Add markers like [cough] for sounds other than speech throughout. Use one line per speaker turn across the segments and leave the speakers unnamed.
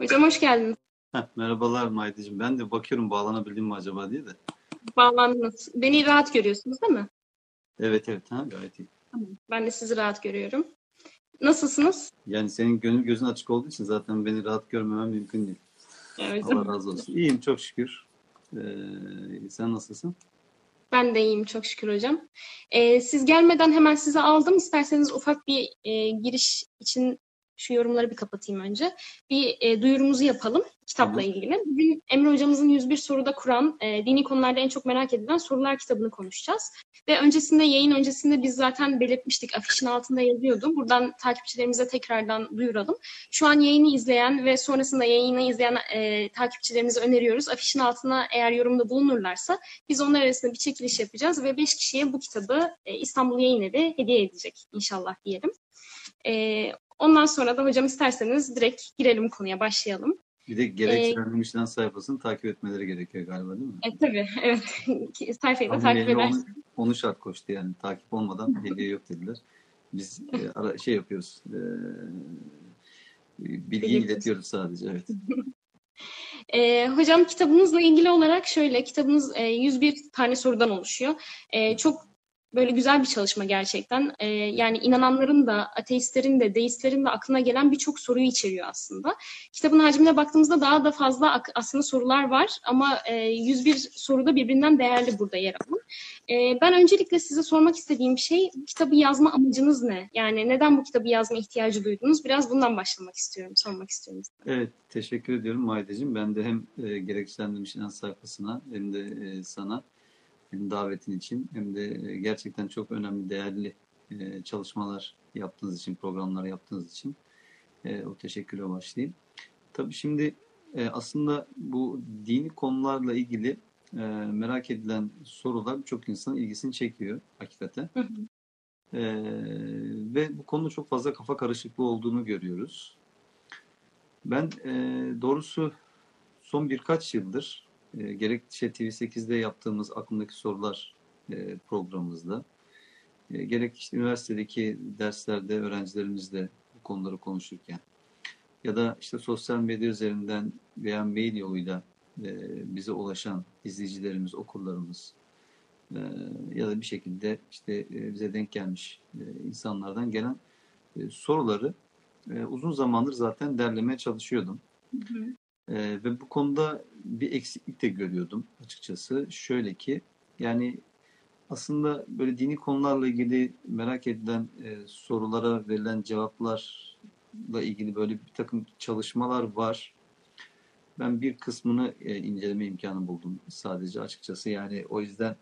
Hocam hoş geldiniz.
Heh, merhabalar Maydacığım. Ben de bakıyorum bağlanabildim mi acaba diye de.
Bağlandınız. Beni rahat görüyorsunuz değil mi?
Evet evet ha, gayet iyi.
Tamam. Ben de sizi rahat görüyorum. Nasılsınız?
Yani senin gönül gözün açık olduğu için zaten beni rahat görmemem mümkün değil.
Evet.
Allah razı olsun. İyiyim çok şükür. Ee, sen nasılsın?
Ben de iyiyim çok şükür hocam. Ee, siz gelmeden hemen sizi aldım. İsterseniz ufak bir e, giriş için şu yorumları bir kapatayım önce. Bir e, duyurumuzu yapalım kitapla ilgili. Bugün Emre hocamızın 101 soruda Kur'an, e, dini konularda en çok merak edilen sorular kitabını konuşacağız. Ve öncesinde, yayın öncesinde biz zaten belirtmiştik, afişin altında yazıyordu. Buradan takipçilerimize tekrardan duyuralım. Şu an yayını izleyen ve sonrasında yayını izleyen e, takipçilerimize öneriyoruz. Afişin altına eğer yorumda bulunurlarsa biz onlar arasında bir çekiliş yapacağız ve 5 kişiye bu kitabı e, İstanbul Yayın Evi hediye edecek inşallah diyelim. E, ondan sonra da hocam isterseniz direkt girelim konuya, başlayalım.
Bir de gerekçelendirmişten sayfasını takip etmeleri gerekiyor galiba değil mi?
E, tabii, [laughs] evet. Sayfayı da takip edersiniz.
Onu, onu şart koştu yani. Takip olmadan hediye yok dediler. Biz e, ara, şey yapıyoruz. E, bilgi
Belirtiyoruz.
iletiyoruz sadece. Evet. [laughs]
E, hocam kitabınızla ilgili olarak şöyle, kitabınız e, 101 tane sorudan oluşuyor. E, çok böyle güzel bir çalışma gerçekten. E, yani inananların da, ateistlerin de, deistlerin de aklına gelen birçok soruyu içeriyor aslında. Kitabın hacmine baktığımızda daha da fazla aslında sorular var ama e, 101 soruda birbirinden değerli burada yer alan. E, ben öncelikle size sormak istediğim şey, kitabı yazma amacınız ne? Yani neden bu kitabı yazma ihtiyacı duydunuz? Biraz bundan başlamak istiyorum, sormak istiyorum.
Evet, teşekkür ediyorum Maydacığım. Ben de hem e, gerekçelendirmiş inan sayfasına hem de e, sana hem davetin için hem de e, gerçekten çok önemli, değerli e, çalışmalar yaptığınız için, programlar yaptığınız için e, o teşekkürle başlayayım. Tabii şimdi aslında bu dini konularla ilgili merak edilen sorular birçok insanın ilgisini çekiyor hakikaten.
Hı hı.
E, ve bu konuda çok fazla kafa karışıklığı olduğunu görüyoruz. Ben e, doğrusu son birkaç yıldır e, gerek şey TV8'de yaptığımız aklımdaki sorular e, programımızda e, gerek işte üniversitedeki derslerde öğrencilerimizle bu konuları konuşurken ya da işte sosyal medya üzerinden veya mail yoluyla e, bize ulaşan izleyicilerimiz, okurlarımız e, ya da bir şekilde işte e, bize denk gelmiş e, insanlardan gelen e, soruları e, uzun zamandır zaten derlemeye çalışıyordum.
Hı hı.
Ee, ve bu konuda bir eksiklik de görüyordum açıkçası. Şöyle ki yani aslında böyle dini konularla ilgili merak edilen e, sorulara verilen cevaplarla ilgili böyle bir takım çalışmalar var. Ben bir kısmını e, inceleme imkanı buldum sadece açıkçası. Yani o yüzden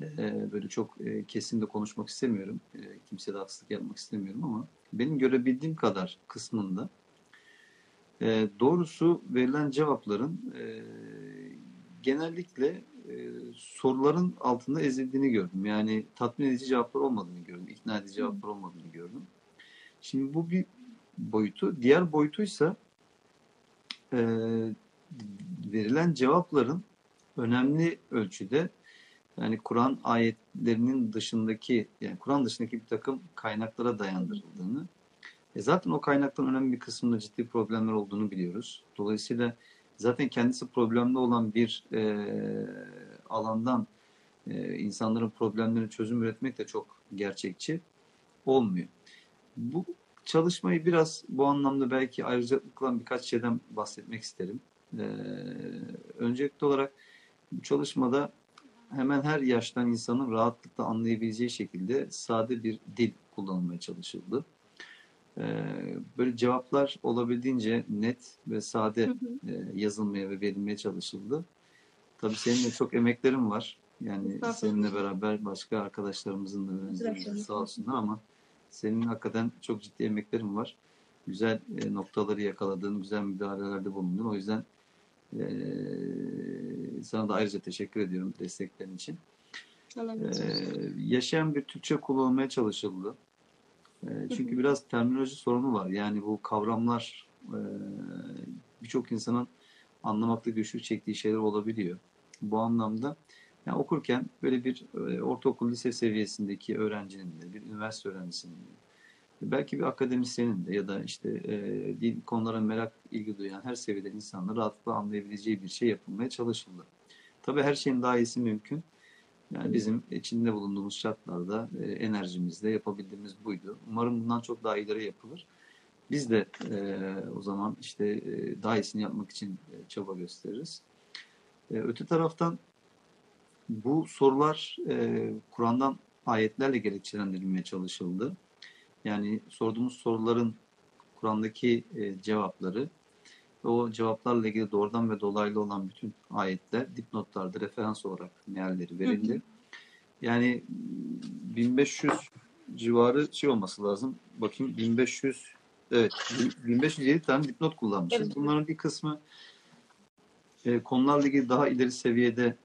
e, böyle çok e, kesin de konuşmak istemiyorum. E, kimseye de haksızlık yapmak istemiyorum ama benim görebildiğim kadar kısmında e, doğrusu verilen cevapların e, genellikle e, soruların altında ezildiğini gördüm. Yani tatmin edici cevaplar olmadığını gördüm. ikna edici cevaplar olmadığını gördüm. Şimdi bu bir boyutu. Diğer boyutuysa e, verilen cevapların önemli ölçüde yani Kur'an ayetlerinin dışındaki yani Kur'an dışındaki bir takım kaynaklara dayandırıldığını e zaten o kaynakların önemli bir kısmında ciddi problemler olduğunu biliyoruz. Dolayısıyla zaten kendisi problemli olan bir e, alandan e, insanların problemlerine çözüm üretmek de çok gerçekçi olmuyor. Bu çalışmayı biraz bu anlamda belki kılan birkaç şeyden bahsetmek isterim. E, öncelikli olarak bu çalışmada hemen her yaştan insanın rahatlıkla anlayabileceği şekilde sade bir dil kullanılmaya çalışıldı. Ee, böyle cevaplar olabildiğince net ve sade
Hı hı.
e, yazılmaya ve verilmeye çalışıldı. Tabii senin de çok emeklerin var. Yani seninle beraber başka arkadaşlarımızın da sağ olsunlar ama senin hakikaten çok ciddi emeklerin var. Güzel e, noktaları yakaladığın, güzel müdahalelerde bulundun. O yüzden e, sana da ayrıca teşekkür ediyorum desteklerin için. Ee, yaşayan bir Türkçe kullanılmaya çalışıldı. Çünkü biraz terminoloji sorunu var. Yani bu kavramlar e, birçok insanın anlamakta güçlük çektiği şeyler olabiliyor. Bu anlamda yani okurken böyle bir e, ortaokul lise seviyesindeki öğrencinin de, bir üniversite öğrencisinin de belki bir akademisyenin de ya da işte e, konulara merak ilgi duyan her seviyeden insanlar rahatlıkla anlayabileceği bir şey yapılmaya çalışıldı. Tabii her şeyin daha iyisi mümkün. Yani bizim içinde bulunduğumuz şartlarda e, enerjimizle yapabildiğimiz buydu. Umarım bundan çok daha ileri yapılır. Biz de e, o zaman işte e, daha iyisini yapmak için e, çaba gösteririz. E, öte taraftan bu sorular e, Kur'an'dan ayetlerle gerekçelendirilmeye çalışıldı. Yani sorduğumuz soruların Kur'an'daki e, cevapları ve o cevaplarla ilgili doğrudan ve dolaylı olan bütün ayetler dipnotlarda referans olarak mealleri verildi. Yani 1500 civarı şey olması lazım. Bakayım 1500 evet 1507 tane dipnot kullanmışız. Evet. Bunların bir kısmı e, konularla ilgili daha ileri seviyede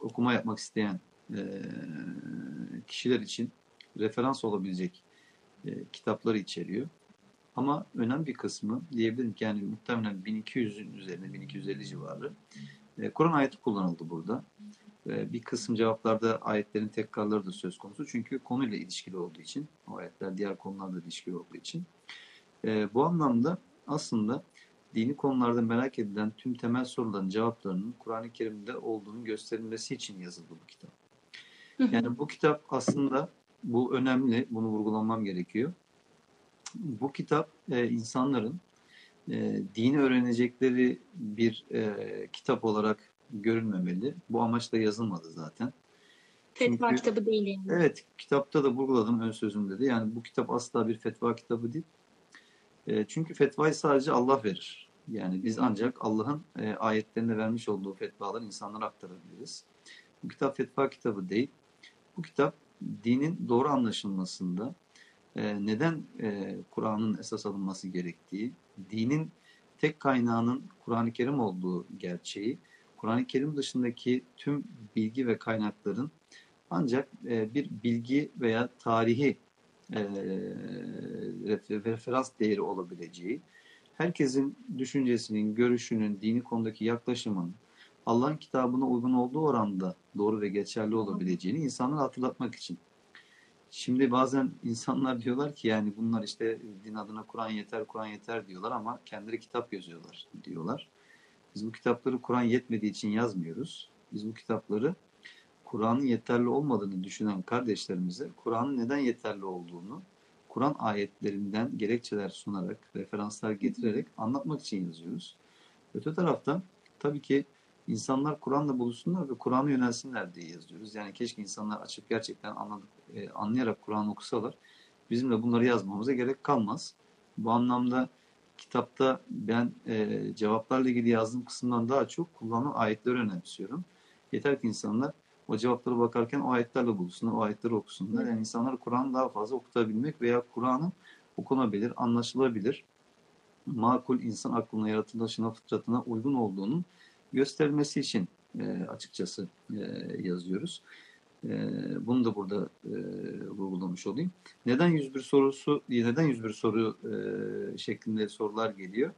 okuma yapmak isteyen e, kişiler için referans olabilecek e, kitapları içeriyor. Ama önemli bir kısmı diyebilirim ki yani muhtemelen 1200'ün üzerine 1250 civarı e, Kur'an ayeti kullanıldı burada. E, bir kısım cevaplarda ayetlerin tekrarları da söz konusu. Çünkü konuyla ilişkili olduğu için o ayetler diğer konularla ilişkili olduğu için. E, bu anlamda aslında dini konularda merak edilen tüm temel soruların cevaplarının Kur'an-ı Kerim'de olduğunu gösterilmesi için yazıldı bu kitap. Yani bu kitap aslında bu önemli, bunu vurgulamam gerekiyor. Bu kitap e, insanların e, dini öğrenecekleri bir e, kitap olarak görülmemeli. Bu amaçla yazılmadı zaten.
Fetva Çünkü, kitabı değil yani.
Evet, kitapta da vurguladım ön sözümde de. Yani bu kitap asla bir fetva kitabı değil. E, çünkü fetvayı sadece Allah verir. Yani biz ancak Allah'ın e, ayetlerinde vermiş olduğu fetvaları insanlara aktarabiliriz. Bu kitap fetva kitabı değil. Bu kitap dinin doğru anlaşılmasında e, neden e, Kur'an'ın esas alınması gerektiği, dinin tek kaynağının Kur'an-ı Kerim olduğu gerçeği, Kur'an-ı Kerim dışındaki tüm bilgi ve kaynakların ancak e, bir bilgi veya tarihi e, referans değeri olabileceği, herkesin düşüncesinin, görüşünün, dini konudaki yaklaşımın Allah'ın kitabına uygun olduğu oranda doğru ve geçerli olabileceğini insanlara hatırlatmak için. Şimdi bazen insanlar diyorlar ki yani bunlar işte din adına Kur'an yeter, Kur'an yeter diyorlar ama kendileri kitap yazıyorlar diyorlar. Biz bu kitapları Kur'an yetmediği için yazmıyoruz. Biz bu kitapları Kur'an'ın yeterli olmadığını düşünen kardeşlerimize Kur'an'ın neden yeterli olduğunu Kur'an ayetlerinden gerekçeler sunarak, referanslar getirerek anlatmak için yazıyoruz. Öte taraftan tabii ki insanlar Kur'an'la buluşsunlar ve Kur'an'a yönelsinler diye yazıyoruz. Yani keşke insanlar açıp gerçekten anladık, e, anlayarak Kur'an okusalar. Bizim de bunları yazmamıza gerek kalmaz. Bu anlamda kitapta ben e, cevaplarla ilgili yazdığım kısımdan daha çok kullanılan ayetleri önemsiyorum. Yeter ki insanlar o cevaplara bakarken o ayetlerle buluşsunlar, o ayetleri okusunlar. Yani insanlar Kur'an'ı daha fazla okutabilmek veya Kur'an'ın okunabilir, anlaşılabilir, makul insan aklına, yaratılışına, fıtratına uygun olduğunun gösterilmesi için e, açıkçası e, yazıyoruz. E, bunu da burada e, vurgulamış olayım. Neden 101 sorusu, neden 101 soru e, şeklinde sorular geliyor?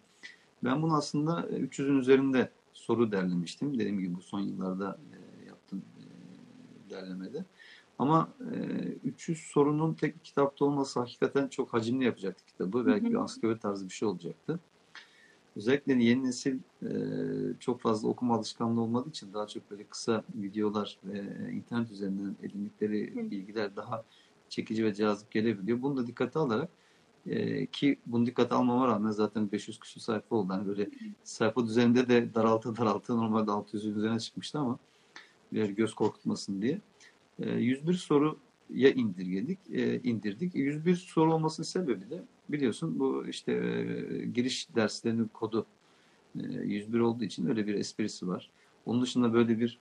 Ben bunu aslında 300'ün üzerinde soru derlemiştim. Dediğim gibi bu son yıllarda e, yaptığım e, derlemede. Ama e, 300 sorunun tek kitapta olması hakikaten çok hacimli yapacaktı kitabı. Belki bir ansiklopedi tarzı bir şey olacaktı. Özellikle yeni nesil e, çok fazla okuma alışkanlığı olmadığı için daha çok böyle kısa videolar ve internet üzerinden edindikleri bilgiler daha çekici ve cazip gelebiliyor. Bunu da dikkate alarak e, ki bunu dikkate almama rağmen zaten 500 küsur sayfa oldu. Hani böyle sayfa düzeninde de daraltı daraltı normalde 600'ün üzerine çıkmıştı ama bir göz korkutmasın diye. E, 101 soru ya indirgedik, e, indirdik. 101 soru olmasının sebebi de biliyorsun bu işte e, giriş derslerinin kodu e, 101 olduğu için öyle bir esprisi var. Onun dışında böyle bir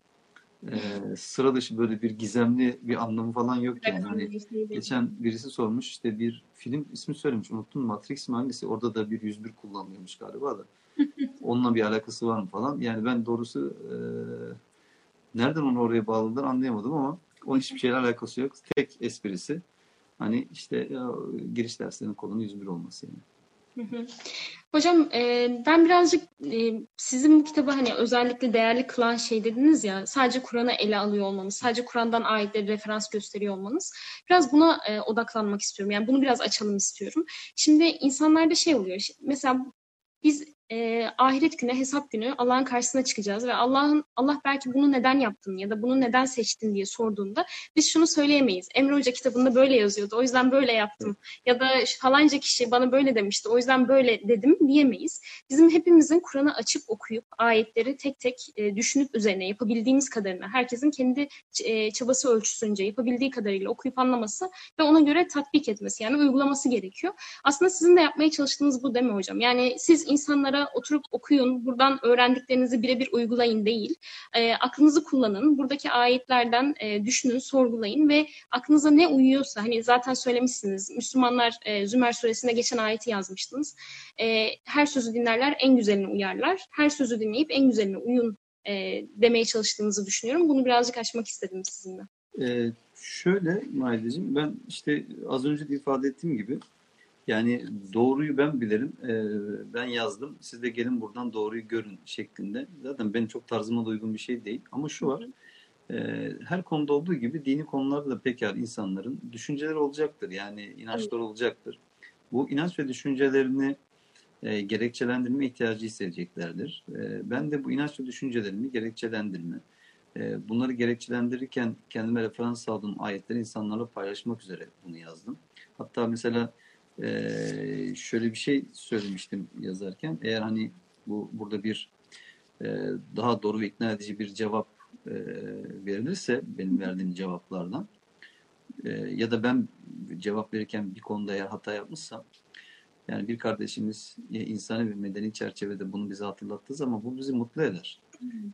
e, sıra dışı böyle bir gizemli bir anlamı falan yok yani. Hani geçen birisi sormuş işte bir film ismi söylemiş unuttum Matrix mi hangisi orada da bir 101 kullanılıyormuş galiba da. [laughs] Onunla bir alakası var mı falan. Yani ben doğrusu e, nereden onu oraya bağladılar anlayamadım ama o hiçbir şeyle alakası yok. Tek esprisi hani işte ya, giriş derslerinin kolunun 101 olması yani.
Hocam e, ben birazcık e, sizin bu kitabı hani özellikle değerli kılan şey dediniz ya sadece Kur'an'ı ele alıyor olmanız, sadece Kur'an'dan ayetleri referans gösteriyor olmanız. Biraz buna e, odaklanmak istiyorum. Yani bunu biraz açalım istiyorum. Şimdi insanlarda şey oluyor. Mesela biz e, ahiret günü, hesap günü Allah'ın karşısına çıkacağız ve Allah'ın Allah belki bunu neden yaptın ya da bunu neden seçtin diye sorduğunda biz şunu söyleyemeyiz. Emre Hoca kitabında böyle yazıyordu. O yüzden böyle yaptım. Ya da falanca kişi bana böyle demişti. O yüzden böyle dedim diyemeyiz. Bizim hepimizin Kur'an'ı açıp okuyup ayetleri tek tek e, düşünüp üzerine yapabildiğimiz kadarıyla herkesin kendi e, çabası ölçüsünce yapabildiği kadarıyla okuyup anlaması ve ona göre tatbik etmesi yani uygulaması gerekiyor. Aslında sizin de yapmaya çalıştığınız bu değil mi hocam? Yani siz insanlara oturup okuyun, buradan öğrendiklerinizi birebir uygulayın değil. E, aklınızı kullanın, buradaki ayetlerden e, düşünün, sorgulayın ve aklınıza ne uyuyorsa, hani zaten söylemişsiniz, Müslümanlar e, Zümer suresinde geçen ayeti yazmıştınız. E, her sözü dinlerler, en güzelini uyarlar. Her sözü dinleyip en güzelini uyun e, demeye çalıştığınızı düşünüyorum. Bunu birazcık açmak istedim sizinle.
Ee, şöyle Maideciğim, ben işte az önce de ifade ettiğim gibi yani doğruyu ben bilirim, e, ben yazdım, siz de gelin buradan doğruyu görün şeklinde. Zaten benim çok tarzıma da uygun bir şey değil. Ama şu var, e, her konuda olduğu gibi dini konularda da pekar insanların düşünceleri olacaktır. Yani inançları olacaktır. Bu inanç ve düşüncelerini e, gerekçelendirme ihtiyacı hissedeceklerdir. E, ben de bu inanç ve düşüncelerimi gerekçelendirme, e, bunları gerekçelendirirken kendime referans aldığım ayetleri insanlarla paylaşmak üzere bunu yazdım. Hatta mesela ee, şöyle bir şey söylemiştim yazarken. Eğer hani bu burada bir e, daha doğru ve ikna edici bir cevap e, verilirse benim verdiğim cevaplardan e, ya da ben cevap verirken bir konuda eğer hata yapmışsam yani bir kardeşimiz insani ve medeni çerçevede bunu bize hatırlattığı zaman bu bizi mutlu eder.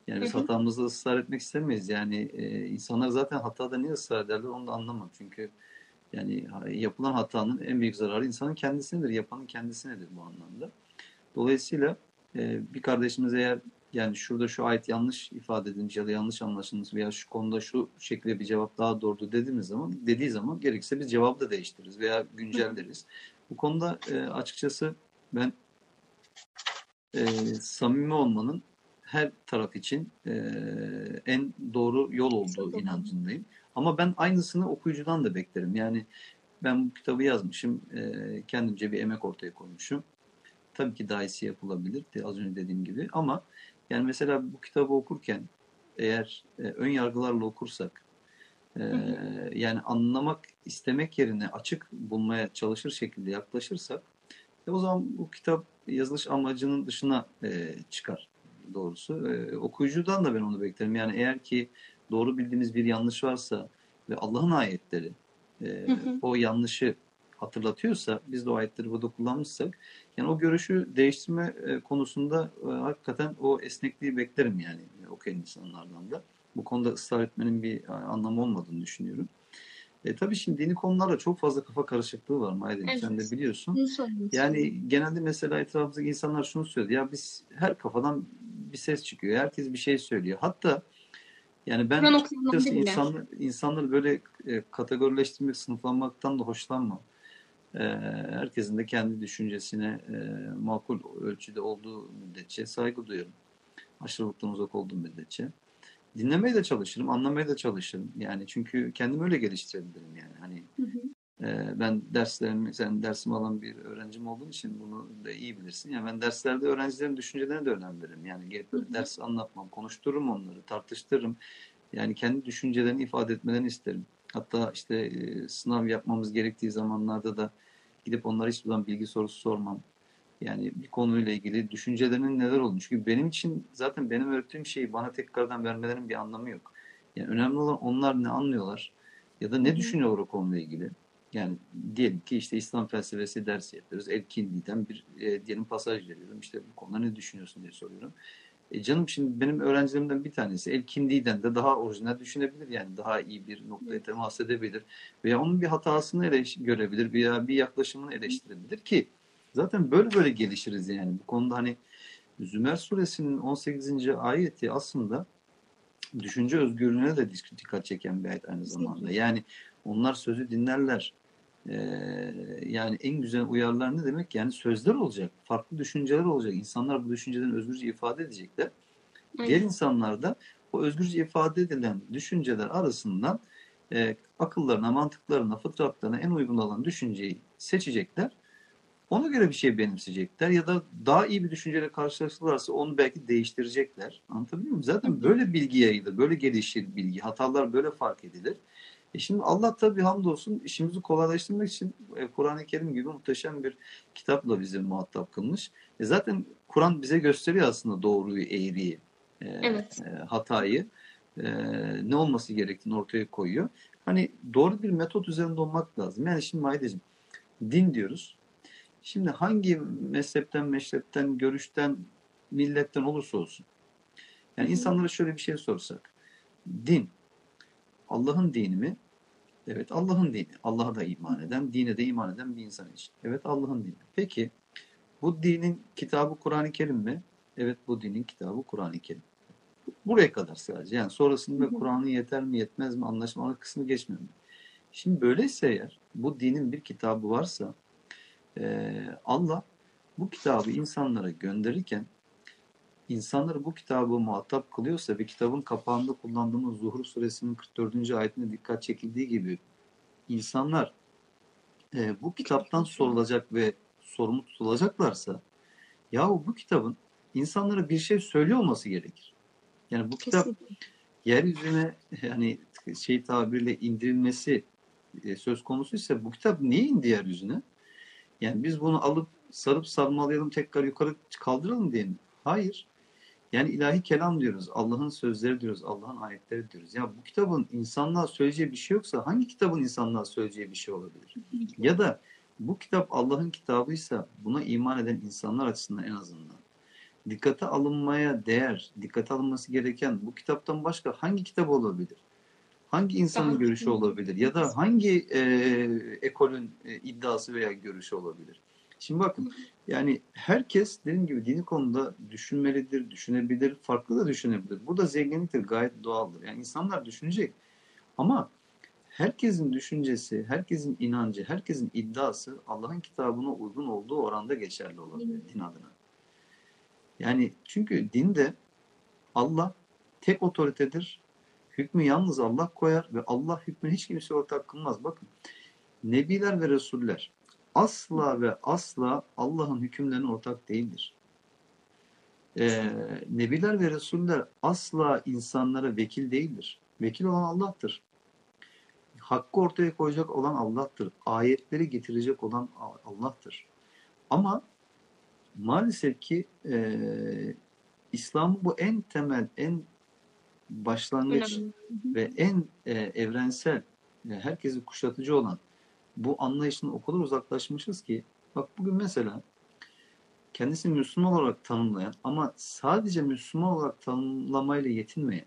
Yani biz hatamızda ısrar etmek istemeyiz. Yani e, insanlar zaten hatada niye ısrar ederler onu da anlamam. Çünkü yani yapılan hatanın en büyük zararı insanın kendisinedir. Yapanın kendisinedir bu anlamda. Dolayısıyla e, bir kardeşimiz eğer yani şurada şu ayet yanlış ifade edilmiş ya da yanlış anlaşılmış veya şu konuda şu şekilde bir cevap daha doğru dediğimiz zaman dediği zaman gerekirse biz cevabı da değiştiririz veya güncelleriz. Bu konuda e, açıkçası ben e, samimi olmanın her taraf için en doğru yol olduğu inancındayım. Ama ben aynısını okuyucudan da beklerim. Yani ben bu kitabı yazmışım, e, kendimce bir emek ortaya koymuşum. Tabii ki daha iyisi yapılabilir, az önce dediğim gibi. Ama yani mesela bu kitabı okurken eğer e, ön yargılarla okursak, e, yani anlamak istemek yerine açık bulmaya çalışır şekilde yaklaşırsak, e, o zaman bu kitap yazılış amacının dışına e, çıkar doğrusu. E, okuyucudan da ben onu beklerim. Yani eğer ki doğru bildiğimiz bir yanlış varsa ve Allah'ın ayetleri e, o yanlışı hatırlatıyorsa biz de o ayetleri burada kullanmışsak yani o görüşü değiştirme e, konusunda e, hakikaten o esnekliği beklerim yani e, okuyan insanlardan da. Bu konuda ısrar etmenin bir e, anlamı olmadığını düşünüyorum. E, tabii şimdi dini konularla çok fazla kafa karışıklığı var Maydem evet. sen de biliyorsun. Yani genelde mesela etrafımızdaki insanlar şunu söylüyor. Ya biz her kafadan bir ses çıkıyor. Herkes bir şey söylüyor. Hatta yani ben açıkçası insanlar, insanları böyle e, kategorileştirmek, sınıflanmaktan da hoşlanmam. E, herkesin de kendi düşüncesine e, makul ölçüde olduğu müddetçe saygı duyuyorum. Aşırılıktan uzak olduğu müddetçe. Dinlemeye de çalışırım, anlamaya da çalışırım. Yani çünkü kendimi öyle geliştirebilirim yani. Hani hı hı. Ee, ben derslerimi, sen dersimi alan bir öğrencim olduğun için bunu da iyi bilirsin. Yani ben derslerde öğrencilerin düşüncelerine de önem veririm. Yani gelip ders anlatmam, konuştururum onları, tartıştırırım. Yani kendi düşüncelerini ifade etmelerini isterim. Hatta işte e, sınav yapmamız gerektiği zamanlarda da gidip onlara hiçbir zaman bilgi sorusu sormam. Yani bir konuyla ilgili düşüncelerinin neler olduğunu. Çünkü benim için zaten benim öğrettiğim şeyi bana tekrardan vermelerinin bir anlamı yok. Yani önemli olan onlar ne anlıyorlar ya da ne düşünüyorlar o konuyla ilgili. Yani diyelim ki işte İslam felsefesi dersi yapıyoruz. Elkindi'den bir e, diyelim pasaj veriyorum. İşte bu konuda ne düşünüyorsun diye soruyorum. E canım şimdi benim öğrencilerimden bir tanesi Elkindi'den de daha orijinal düşünebilir. Yani daha iyi bir noktaya temas edebilir. Veya onun bir hatasını eleş görebilir veya bir yaklaşımını eleştirebilir ki zaten böyle böyle gelişiriz yani. Bu konuda hani Zümer suresinin 18. ayeti aslında düşünce özgürlüğüne de dikkat çeken bir ayet aynı zamanda. Yani onlar sözü dinlerler. e, yani en güzel uyarılar ne demek? Yani sözler olacak, farklı düşünceler olacak. İnsanlar bu düşüncelerini özgürce ifade edecekler.
Aynen.
Diğer insanlar da o özgürce ifade edilen düşünceler arasından e, akıllarına, mantıklarına, fıtratlarına en uygun olan düşünceyi seçecekler. Ona göre bir şey benimseyecekler ya da daha iyi bir düşünceyle karşılaşırlarsa onu belki değiştirecekler. Anlatabiliyor muyum? Zaten böyle bilgi yayılır, böyle gelişir bilgi. Hatalar böyle fark edilir. E şimdi Allah tabii hamdolsun işimizi kolaylaştırmak için e, Kur'an-ı Kerim gibi muhteşem bir kitapla bizi muhatap kılmış. E zaten Kur'an bize gösteriyor aslında doğruyu, eğriyi, e,
Evet.
e, hatayı, e, ne olması gerektiğini ortaya koyuyor. Hani doğru bir metot üzerinde olmak lazım. Yani şimdi Mahideciğim, din diyoruz. Şimdi hangi mezhepten, meşrepten, görüşten, milletten olursa olsun. Yani insanlara şöyle bir şey sorsak. Din, Allah'ın dini mi? Evet Allah'ın dini. Allah'a da iman eden, dine de iman eden bir insan için. Evet Allah'ın dini. Peki bu dinin kitabı Kur'an-ı Kerim mi? Evet bu dinin kitabı Kur'an-ı Kerim. Buraya kadar sadece. Yani sonrasında
Hı hı.
Kur'an'ı yeter mi yetmez mi anlaşmalı kısmı geçmiyorum. Şimdi böyleyse eğer bu dinin bir kitabı varsa eee, Allah bu kitabı insanlara gönderirken insanları bu kitabı muhatap kılıyorsa ve kitabın kapağında kullandığımız Zuhru suresinin 44. ayetine dikkat çekildiği gibi insanlar e, bu kitaptan sorulacak ve sorumlu tutulacaklarsa yahu bu kitabın insanlara bir şey söylüyor olması gerekir. Yani bu kitap
Kesinlikle.
yeryüzüne yani şey tabirle indirilmesi e, söz konusu ise bu kitap niye indi yeryüzüne? Yani biz bunu alıp sarıp sarmalayalım tekrar yukarı kaldıralım diye mi? Hayır. Yani ilahi kelam diyoruz. Allah'ın sözleri diyoruz. Allah'ın ayetleri diyoruz. Ya bu kitabın insanlığa söyleyeceği bir şey yoksa hangi kitabın insanlığa söyleyeceği bir şey olabilir? Ya da bu kitap Allah'ın kitabıysa buna iman eden insanlar açısından en azından dikkate alınmaya değer, dikkate alınması gereken bu kitaptan başka hangi kitap olabilir? Hangi insanın
Daha-
görüşü olabilir? Ya da hangi e, ekolün e, iddiası veya görüşü olabilir? Şimdi bakın yani herkes dediğim gibi dini konuda düşünmelidir, düşünebilir, farklı da düşünebilir. Bu da zenginliktir, gayet doğaldır. Yani insanlar düşünecek. Ama herkesin düşüncesi, herkesin inancı, herkesin iddiası Allah'ın kitabına uygun olduğu oranda geçerli olabilir din adına. Yani çünkü dinde Allah tek otoritedir. Hükmü yalnız Allah koyar ve Allah hükmüne hiç kimse ortak kılmaz. Bakın Nebiler ve Resuller asla ve asla Allah'ın hükümlerine ortak değildir. Ee, Nebiler ve Resuller asla insanlara vekil değildir. Vekil olan Allah'tır. Hakkı ortaya koyacak olan Allah'tır. Ayetleri getirecek olan Allah'tır. Ama maalesef ki e, İslam'ın bu en temel, en başlangıç ve en e, evrensel, e, herkesi kuşatıcı olan bu anlayışın o kadar uzaklaşmışız ki bak bugün mesela kendisini Müslüman olarak tanımlayan ama sadece Müslüman olarak tanımlamayla yetinmeyen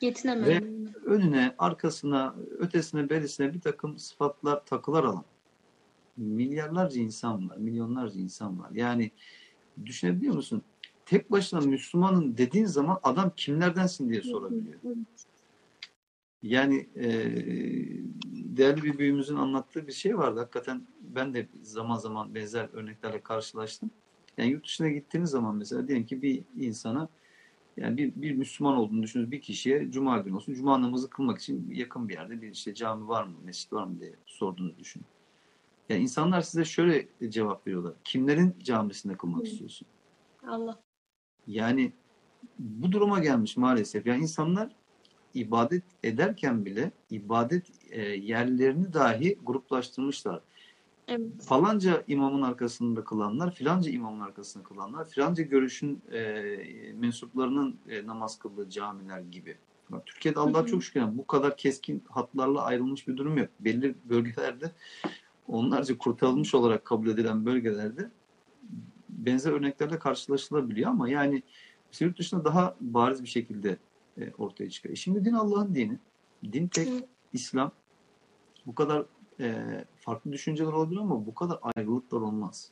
Yetinemem.
önüne, arkasına, ötesine, berisine bir takım sıfatlar, takılar alan milyarlarca insan var, milyonlarca insan var. Yani düşünebiliyor musun? Tek başına Müslümanın dediğin zaman adam kimlerdensin diye sorabiliyor. Yani e, değerli bir büyüğümüzün anlattığı bir şey vardı. Hakikaten ben de zaman zaman benzer örneklerle karşılaştım. Yani yurt dışına gittiğiniz zaman mesela diyelim ki bir insana yani bir, bir Müslüman olduğunu düşünün bir kişiye cuma günü olsun cuma namazı kılmak için yakın bir yerde bir işte cami var mı, mescit var mı diye sorduğunu düşün. Yani insanlar size şöyle cevap veriyorlar. Kimlerin camisinde kılmak
Hı.
istiyorsun?
Allah.
Yani bu duruma gelmiş maalesef. Yani insanlar ibadet ederken bile ibadet e, yerlerini dahi gruplaştırmışlar.
Evet.
Falanca imamın arkasında kılanlar, filanca imamın arkasında kılanlar, filanca görüşün e, mensuplarının e, namaz kıldığı camiler gibi. Bak, Türkiye'de Allah çok şükür bu kadar keskin hatlarla ayrılmış bir durum yok. Belli bölgelerde onlarca kurtarılmış olarak kabul edilen bölgelerde benzer örneklerle karşılaşılabiliyor ama yani yurt dışında daha bariz bir şekilde e, ortaya çıkıyor. E Şimdi din Allah'ın dini. Din tek. İslam. Bu kadar e, farklı düşünceler olabilir ama bu kadar ayrılıklar olmaz.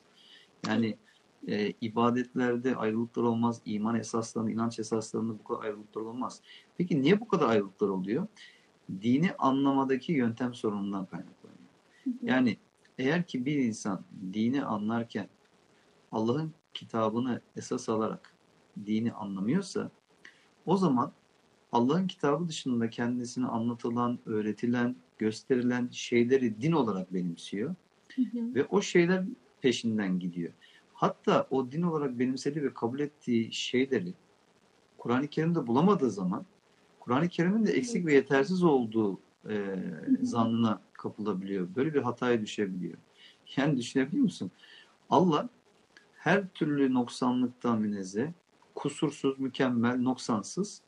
Yani e, ibadetlerde ayrılıklar olmaz. iman esaslarında, inanç esaslarında bu kadar ayrılıklar olmaz. Peki niye bu kadar ayrılıklar oluyor? Dini anlamadaki yöntem sorunundan kaynaklanıyor. Yani eğer ki bir insan dini anlarken Allah'ın kitabını esas alarak dini anlamıyorsa o zaman Allah'ın kitabı dışında kendisine anlatılan, öğretilen, gösterilen şeyleri din olarak benimsiyor. Hı hı. Ve o şeyler peşinden gidiyor. Hatta o din olarak benimsediği ve kabul ettiği şeyleri Kur'an-ı Kerim'de bulamadığı zaman Kur'an-ı Kerim'in de eksik ve yetersiz olduğu e, zannına kapılabiliyor. Böyle bir hataya düşebiliyor. Yani düşünebiliyor musun? Allah her türlü noksanlıktan münezzeh, kusursuz, mükemmel, noksansız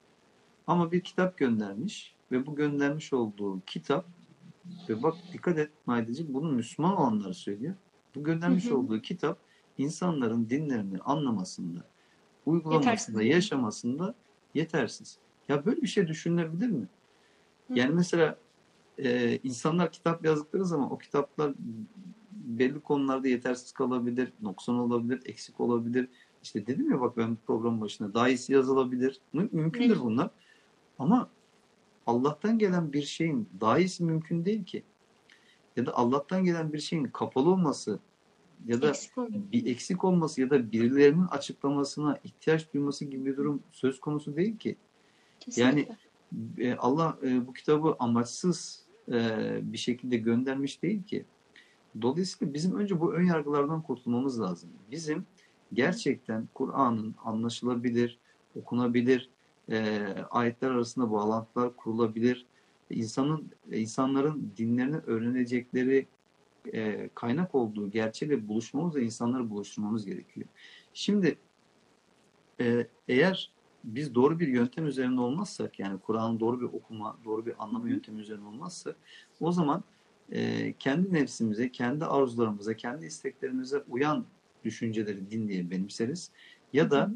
ama bir kitap göndermiş ve bu göndermiş olduğu kitap ve bak dikkat et Maydacığım bunu Müslüman olanlar söylüyor. Bu göndermiş hı hı. olduğu kitap insanların dinlerini anlamasında, uygulamasında, yetersiz. yaşamasında yetersiz. Ya böyle bir şey düşünülebilir mi? Yani mesela e, insanlar kitap yazdıkları zaman o kitaplar belli konularda yetersiz kalabilir, noksan olabilir, eksik olabilir. İşte dedim ya bak ben program başında daha iyisi yazılabilir. Mümkündür bunlar. Ama Allah'tan gelen bir şeyin daha iyisi mümkün değil ki. Ya da Allah'tan gelen bir şeyin kapalı olması ya da eksik bir eksik olması ya da birilerinin açıklamasına ihtiyaç duyması gibi bir durum söz konusu değil ki. Kesinlikle. Yani e, Allah e, bu kitabı amaçsız e, bir şekilde göndermiş değil ki. Dolayısıyla bizim önce bu ön yargılardan kurtulmamız lazım. Bizim gerçekten Kur'an'ın anlaşılabilir, okunabilir, ayetler arasında bağlantılar kurulabilir, insanın insanların dinlerini öğrenecekleri kaynak olduğu gerçeğiyle buluşmamız ve insanları buluşturmamız gerekiyor. Şimdi eğer biz doğru bir yöntem üzerinde olmazsak yani Kur'an'ın doğru bir okuma, doğru bir anlama yöntemi üzerinde olmazsa o zaman e, kendi nefsimize, kendi arzularımıza, kendi isteklerimize uyan düşünceleri din diye benimseriz. Ya da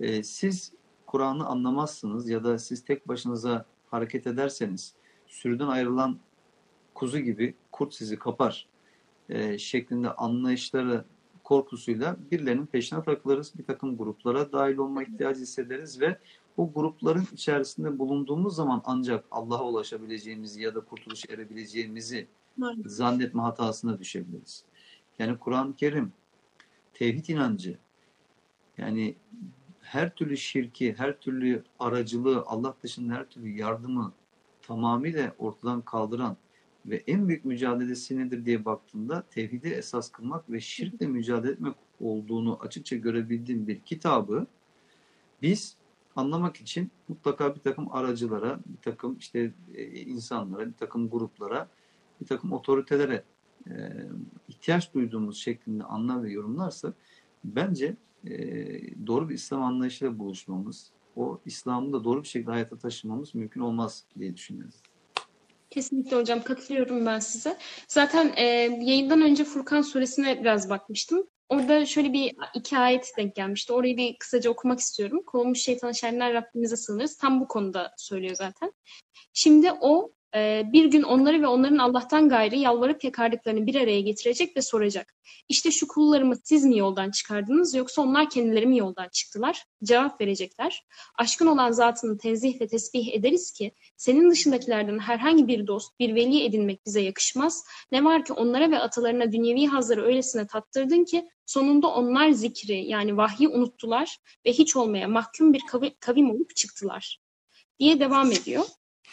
e, siz Kur'an'ı anlamazsınız ya da siz tek başınıza hareket ederseniz sürüden ayrılan kuzu gibi kurt sizi kapar e, şeklinde anlayışları korkusuyla birilerinin peşine takılırız. Bir takım gruplara dahil olma ihtiyacı hissederiz ve o grupların içerisinde bulunduğumuz zaman ancak Allah'a ulaşabileceğimizi ya da kurtuluş erebileceğimizi evet. zannetme hatasına düşebiliriz. Yani Kur'an-ı Kerim tevhid inancı yani her türlü şirki, her türlü aracılığı, Allah dışında her türlü yardımı tamamıyla ortadan kaldıran ve en büyük mücadelesi nedir diye baktığında tevhidi esas kılmak ve şirkle mücadele etmek olduğunu açıkça görebildiğim bir kitabı biz anlamak için mutlaka bir takım aracılara, bir takım işte e, insanlara, bir takım gruplara, bir takım otoritelere e, ihtiyaç duyduğumuz şeklinde anlar ve yorumlarsak bence e, doğru bir İslam anlayışıyla buluşmamız, o İslam'ı da doğru bir şekilde hayata taşımamız mümkün olmaz diye düşünüyorum.
Kesinlikle hocam katılıyorum ben size. Zaten e, yayından önce Furkan suresine biraz bakmıştım. Orada şöyle bir iki ayet denk gelmişti. Orayı bir kısaca okumak istiyorum. Kovulmuş şeytan şerler Rabbimize sığınırız. Tam bu konuda söylüyor zaten. Şimdi o ee, bir gün onları ve onların Allah'tan gayrı yalvarıp yakardıklarını bir araya getirecek ve soracak. İşte şu kullarımı siz mi yoldan çıkardınız yoksa onlar kendileri mi yoldan çıktılar? Cevap verecekler. Aşkın olan zatını tenzih ve tesbih ederiz ki senin dışındakilerden herhangi bir dost, bir veli edinmek bize yakışmaz. Ne var ki onlara ve atalarına dünyevi hazları öylesine tattırdın ki sonunda onlar zikri yani vahyi unuttular ve hiç olmaya mahkum bir kavim olup çıktılar diye devam ediyor.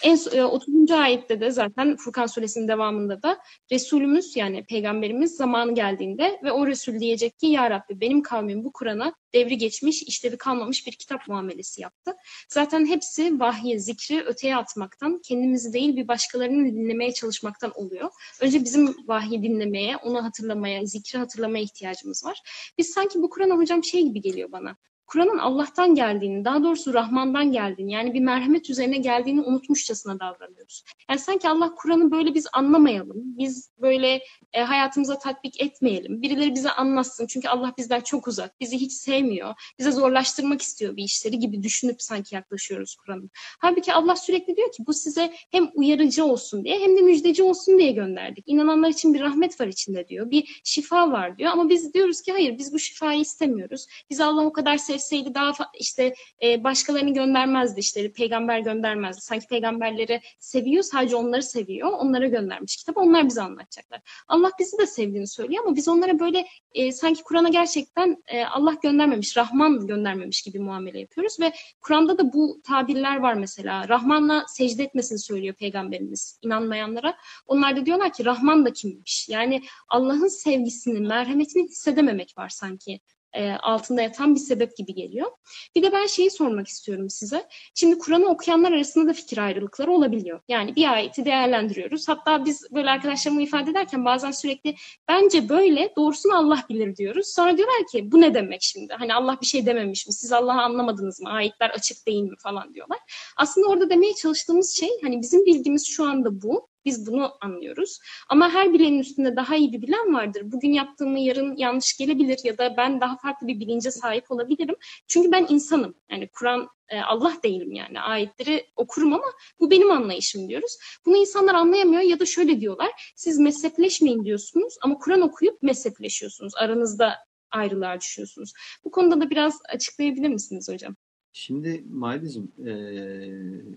En 30. E, ayette de zaten Furkan suresinin devamında da Resulümüz yani peygamberimiz zamanı geldiğinde ve o Resul diyecek ki Ya Rabbi benim kavmim bu Kur'an'a devri geçmiş, işlevi kalmamış bir kitap muamelesi yaptı. Zaten hepsi vahyi, zikri öteye atmaktan, kendimizi değil bir başkalarını dinlemeye çalışmaktan oluyor. Önce bizim vahyi dinlemeye, onu hatırlamaya, zikri hatırlamaya ihtiyacımız var. Biz sanki bu Kur'an'a hocam şey gibi geliyor bana. Kur'an'ın Allah'tan geldiğini, daha doğrusu Rahman'dan geldiğini, yani bir merhamet üzerine geldiğini unutmuşçasına davranıyoruz. Yani sanki Allah Kur'an'ı böyle biz anlamayalım, biz böyle e, hayatımıza tatbik etmeyelim. Birileri bize anlatsın çünkü Allah bizden çok uzak, bizi hiç sevmiyor, bize zorlaştırmak istiyor bir işleri gibi düşünüp sanki yaklaşıyoruz Kur'an'a. Halbuki Allah sürekli diyor ki bu size hem uyarıcı olsun diye hem de müjdeci olsun diye gönderdik. İnananlar için bir rahmet var içinde diyor, bir şifa var diyor ama biz diyoruz ki hayır biz bu şifayı istemiyoruz. Biz Allah o kadar seviyoruz affetseydi daha işte e, başkalarını göndermezdi işte peygamber göndermezdi. Sanki peygamberleri seviyor sadece onları seviyor. Onlara göndermiş kitap. Onlar bize anlatacaklar. Allah bizi de sevdiğini söylüyor ama biz onlara böyle e, sanki Kur'an'a gerçekten e, Allah göndermemiş, Rahman göndermemiş gibi muamele yapıyoruz ve Kur'an'da da bu tabirler var mesela. Rahman'la secde etmesini söylüyor peygamberimiz inanmayanlara. Onlar da diyorlar ki Rahman da kimmiş? Yani Allah'ın sevgisini, merhametini hissedememek var sanki e, altında yatan bir sebep gibi geliyor. Bir de ben şeyi sormak istiyorum size. Şimdi Kur'an'ı okuyanlar arasında da fikir ayrılıkları olabiliyor. Yani bir ayeti değerlendiriyoruz. Hatta biz böyle arkadaşlarımı ifade ederken bazen sürekli bence böyle doğrusunu Allah bilir diyoruz. Sonra diyorlar ki bu ne demek şimdi? Hani Allah bir şey dememiş mi? Siz Allah'ı anlamadınız mı? Ayetler açık değil mi falan diyorlar. Aslında orada demeye çalıştığımız şey hani bizim bilgimiz şu anda bu. Biz bunu anlıyoruz. Ama her bilenin üstünde daha iyi bir bilen vardır. Bugün yaptığımı yarın yanlış gelebilir ya da ben daha farklı bir bilince sahip olabilirim. Çünkü ben insanım. Yani Kur'an e, Allah değilim yani. Ayetleri okurum ama bu benim anlayışım diyoruz. Bunu insanlar anlayamıyor ya da şöyle diyorlar. Siz mezhepleşmeyin diyorsunuz ama Kur'an okuyup mezhepleşiyorsunuz. Aranızda ayrılığa düşüyorsunuz. Bu konuda da biraz açıklayabilir misiniz hocam?
Şimdi Maideciğim e,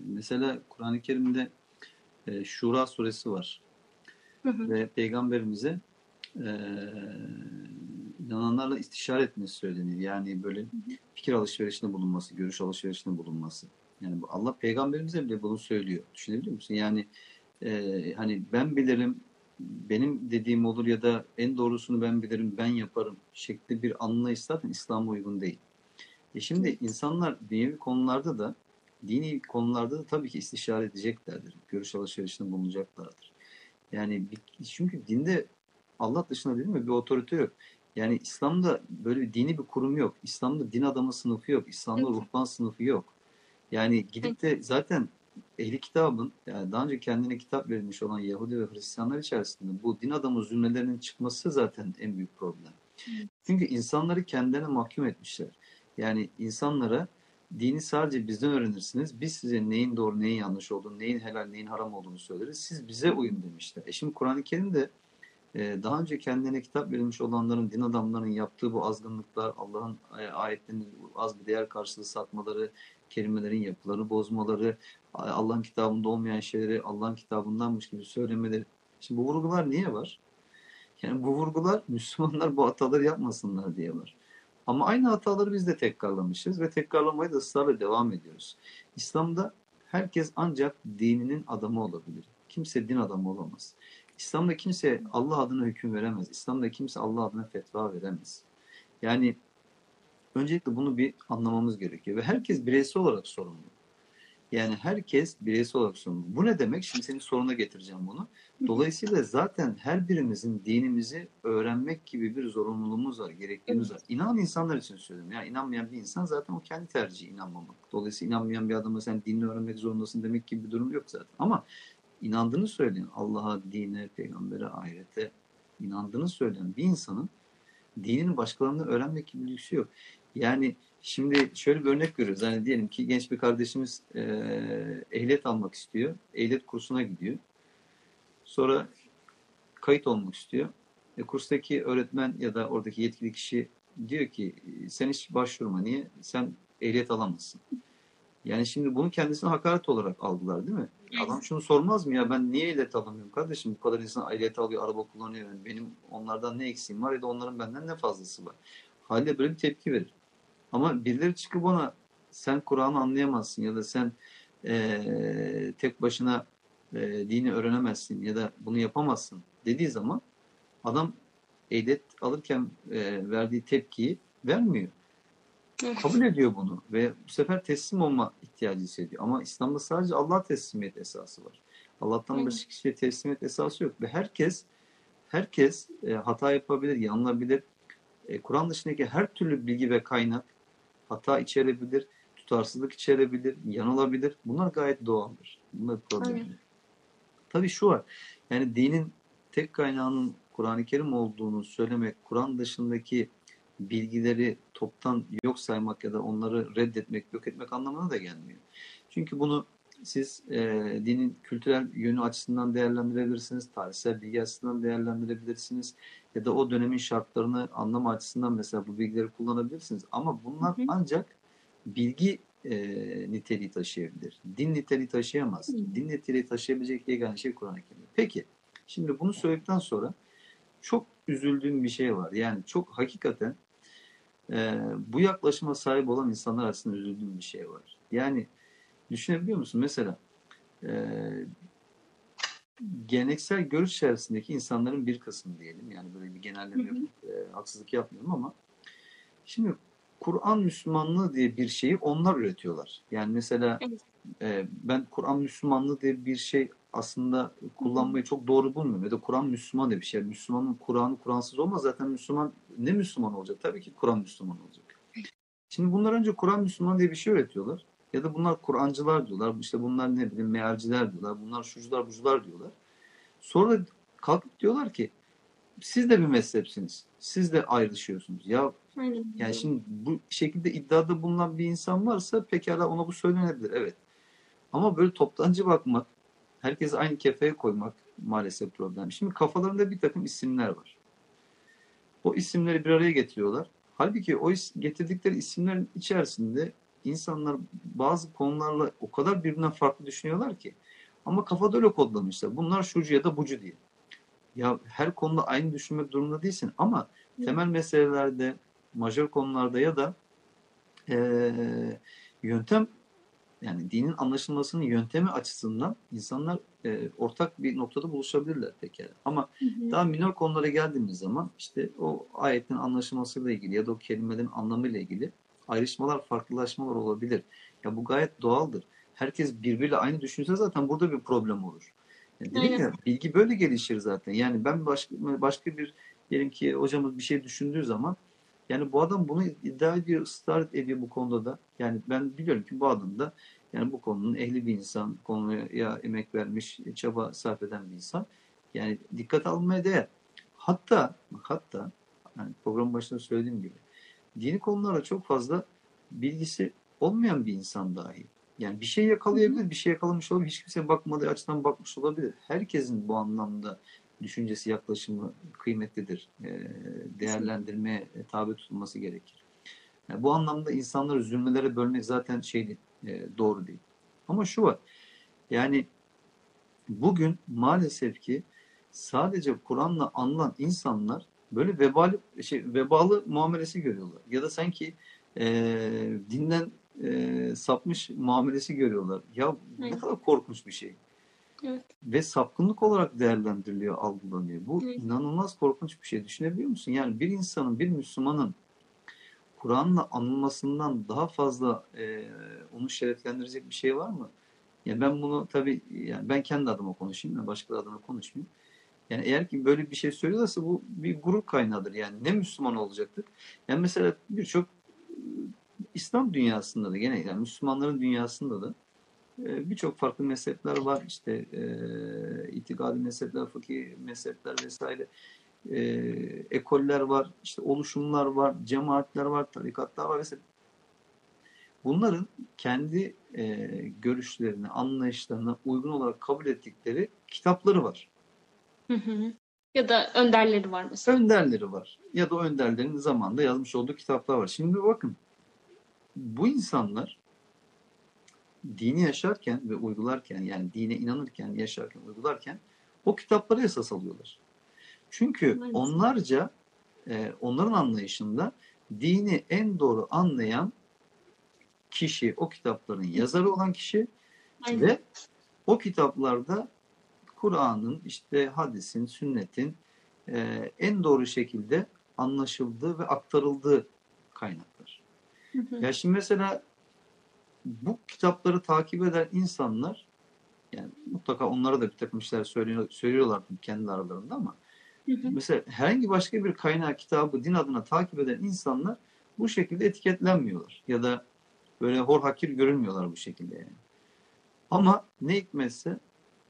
mesela Kur'an-ı Kerim'de e, Şura suresi var. Hı hı. Ve peygamberimize e, inananlarla istişare etmesi söyleniyor. Yani böyle fikir alışverişinde bulunması, görüş alışverişinde bulunması. Yani Allah peygamberimize bile bunu söylüyor. Düşünebiliyor musun? Yani e, hani ben bilirim, benim dediğim olur ya da en doğrusunu ben bilirim, ben yaparım şekli bir anlayış zaten İslam'a uygun değil. E şimdi insanlar dünyevi konularda da dini konularda da tabii ki istişare edeceklerdir. Görüş alışverişinde bulunacaklardır. Yani çünkü dinde Allah dışında değil mi bir otorite yok. Yani İslam'da böyle bir dini bir kurum yok. İslam'da din adamı sınıfı yok. İslam'da evet. ruhban sınıfı yok. Yani gidip de zaten ehli kitabın yani daha önce kendine kitap verilmiş olan Yahudi ve Hristiyanlar içerisinde bu din adamı zümrelerinin çıkması zaten en büyük problem. Çünkü insanları kendilerine mahkum etmişler. Yani insanlara dini sadece bizden öğrenirsiniz. Biz size neyin doğru, neyin yanlış olduğunu, neyin helal, neyin haram olduğunu söyleriz. Siz bize uyun demişler. E şimdi Kur'an-ı Kerim'de e, daha önce kendine kitap verilmiş olanların, din adamlarının yaptığı bu azgınlıklar, Allah'ın e, ayetlerini az bir değer karşılığı satmaları, kelimelerin yapılarını bozmaları, Allah'ın kitabında olmayan şeyleri Allah'ın kitabındanmış gibi söylemeleri. Şimdi bu vurgular niye var? Yani bu vurgular Müslümanlar bu hataları yapmasınlar diye var. Ama aynı hataları biz de tekrarlamışız ve tekrarlamaya da ısrarla devam ediyoruz. İslam'da herkes ancak dininin adamı olabilir. Kimse din adamı olamaz. İslam'da kimse Allah adına hüküm veremez. İslam'da kimse Allah adına fetva veremez. Yani öncelikle bunu bir anlamamız gerekiyor ve herkes bireysel olarak sorumlu. Yani herkes bireysel olarak sorumlu. Bu ne demek? Şimdi senin soruna getireceğim bunu. Dolayısıyla zaten her birimizin dinimizi öğrenmek gibi bir zorunluluğumuz var, gerektiğimiz var. İnanan insanlar için söylüyorum. Yani inanmayan bir insan zaten o kendi tercihi inanmamak. Dolayısıyla inanmayan bir adama sen dinini öğrenmek zorundasın demek gibi bir durum yok zaten. Ama inandığını söyleyen Allah'a, dine, peygambere, ahirete inandığını söyleyen bir insanın dinini başkalarından öğrenmek gibi bir lüksü yok. Yani Şimdi şöyle bir örnek görüyoruz. Hani diyelim ki genç bir kardeşimiz e, ehliyet almak istiyor. Ehliyet kursuna gidiyor. Sonra kayıt olmak istiyor. E, kurstaki öğretmen ya da oradaki yetkili kişi diyor ki sen hiç başvurma. Niye? Sen ehliyet alamazsın. Yani şimdi bunu kendisine hakaret olarak aldılar değil mi? Adam şunu sormaz mı ya ben niye ehliyet alamıyorum kardeşim? Bu kadar insan ehliyet alıyor, araba kullanıyor. Yani benim onlardan ne eksiğim var ya da onların benden ne fazlası var. Halde böyle bir tepki verir. Ama birileri çıkıp ona sen Kur'an'ı anlayamazsın ya da sen e, tek başına e, dini öğrenemezsin ya da bunu yapamazsın dediği zaman adam ehliyet alırken e, verdiği tepkiyi vermiyor. Kabul ediyor bunu ve bu sefer teslim olma ihtiyacı hissediyor. Ama İslam'da sadece Allah teslimiyet esası var. Allah'tan başka kişiye teslimiyet esası yok ve herkes herkes e, hata yapabilir, yanılabilir. E, Kur'an dışındaki her türlü bilgi ve kaynak hata içerebilir, tutarsızlık içerebilir, yanılabilir. Bunlar gayet doğaldır. Bunlar problem değil. Tabii şu var. Yani dinin tek kaynağının Kur'an-ı Kerim olduğunu söylemek, Kur'an dışındaki bilgileri toptan yok saymak ya da onları reddetmek, yok etmek anlamına da gelmiyor. Çünkü bunu siz e, dinin kültürel yönü açısından değerlendirebilirsiniz, tarihsel bilgi açısından değerlendirebilirsiniz. Ya da o dönemin şartlarını anlama açısından mesela bu bilgileri kullanabilirsiniz. Ama bunlar hı hı. ancak bilgi e, niteliği taşıyabilir. Din niteliği taşıyamaz. Hı. Din niteliği taşıyabilecek yegane şey Kur'an-ı Kerim. Peki, şimdi bunu söyledikten sonra çok üzüldüğüm bir şey var. Yani çok hakikaten e, bu yaklaşıma sahip olan insanlar arasında üzüldüğüm bir şey var. Yani düşünebiliyor musun? Mesela e, geleneksel görüş içerisindeki insanların bir kısmı diyelim. Yani böyle bir genelleme yapıp e, haksızlık yapmıyorum ama şimdi Kur'an Müslümanlığı diye bir şeyi onlar üretiyorlar. Yani mesela e, ben Kur'an Müslümanlığı diye bir şey aslında kullanmayı çok doğru bulmuyorum. Ya da Kur'an Müslüman diye bir şey. Müslümanın Kur'an'ı Kur'ansız olmaz. Zaten Müslüman ne Müslüman olacak? Tabii ki Kur'an Müslüman olacak. Şimdi bunlar önce Kur'an Müslüman diye bir şey öğretiyorlar. Ya da bunlar Kur'ancılar diyorlar. İşte bunlar ne bileyim mealciler diyorlar. Bunlar şucular bucular diyorlar. Sonra kalkıp diyorlar ki siz de bir mezhepsiniz. Siz de ayrışıyorsunuz. Ya Aynen. yani şimdi bu şekilde iddiada bulunan bir insan varsa pekala ona bu söylenebilir. Evet. Ama böyle toptancı bakmak, herkesi aynı kefeye koymak maalesef problem. Şimdi kafalarında bir takım isimler var. O isimleri bir araya getiriyorlar. Halbuki o getirdikleri isimlerin içerisinde insanlar bazı konularla o kadar birbirinden farklı düşünüyorlar ki. Ama kafada öyle kodlamışlar. Bunlar şucu ya da bucu diye. Ya her konuda aynı düşünmek durumunda değilsin ama temel meselelerde, majör konularda ya da e, yöntem yani dinin anlaşılmasının yöntemi açısından insanlar e, ortak bir noktada buluşabilirler pekala. Ama hı hı. daha minor konulara geldiğimiz zaman işte o ayetin anlaşılmasıyla ilgili ya da o kelimelerin anlamıyla ilgili ayrışmalar, farklılaşmalar olabilir. Ya bu gayet doğaldır. Herkes birbiriyle aynı düşünse zaten burada bir problem olur. Yani dedim ya bilgi böyle gelişir zaten. Yani ben başka başka bir diyelim ki hocamız bir şey düşündüğü zaman yani bu adam bunu iddia ediyor, ısrar ediyor bu konuda da. Yani ben biliyorum ki bu adam da yani bu konunun ehli bir insan, konuya emek vermiş, çaba sarf eden bir insan. Yani dikkat almaya değer. Hatta hatta yani program başında söylediğim gibi dini konulara çok fazla bilgisi olmayan bir insan dahi. Yani bir şey yakalayabilir, bir şey yakalamış olabilir. Hiç kimse bakmadığı açıdan bakmış olabilir. Herkesin bu anlamda düşüncesi, yaklaşımı kıymetlidir. Değerlendirmeye tabi tutulması gerekir. Yani bu anlamda insanları zulmelere bölmek zaten şey değil, doğru değil. Ama şu var. Yani bugün maalesef ki sadece Kur'an'la anılan insanlar böyle vebali, şey, vebalı muamelesi görüyorlar. Ya da sanki e, dinden e, sapmış muamelesi görüyorlar. Ya ne kadar korkunç bir şey. Evet. Ve sapkınlık olarak değerlendiriliyor, algılanıyor. Bu evet. inanılmaz korkunç bir şey. Düşünebiliyor musun? Yani bir insanın, bir Müslümanın Kur'an'la anılmasından daha fazla e, onu şereflendirecek bir şey var mı? Yani ben bunu tabii yani ben kendi adıma konuşayım, başka adına konuşmayayım. Yani eğer ki böyle bir şey söylüyorsa bu bir gurur kaynağıdır. Yani ne Müslüman olacaktır? Yani mesela birçok İslam dünyasında da gene yani Müslümanların dünyasında da e, birçok farklı mezhepler var. İşte e, itikadi mezhepler, fıkhi mezhepler vesaire. E, ekoller var, işte oluşumlar var, cemaatler var, tarikatlar var vesaire. Bunların kendi e, görüşlerine, anlayışlarına uygun olarak kabul ettikleri kitapları var.
Hı hı. Ya da önderleri var mesela.
Önderleri var. Ya da önderlerin zamanında yazmış olduğu kitaplar var. Şimdi bakın bu insanlar dini yaşarken ve uygularken yani dine inanırken, yaşarken, uygularken o kitapları esas alıyorlar. Çünkü Maalesef. onlarca e, onların anlayışında dini en doğru anlayan kişi, o kitapların yazarı olan kişi Aynen. ve o kitaplarda Kur'an'ın, işte hadisin, sünnetin e, en doğru şekilde anlaşıldığı ve aktarıldığı kaynaklar. Hı hı. Ya şimdi mesela bu kitapları takip eden insanlar yani mutlaka onlara da bir takım şeyler söylüyor, söylüyorlar kendi aralarında ama hı hı. mesela herhangi başka bir kaynağı kitabı din adına takip eden insanlar bu şekilde etiketlenmiyorlar ya da böyle hor hakir görünmüyorlar bu şekilde yani. Ama ne hikmetse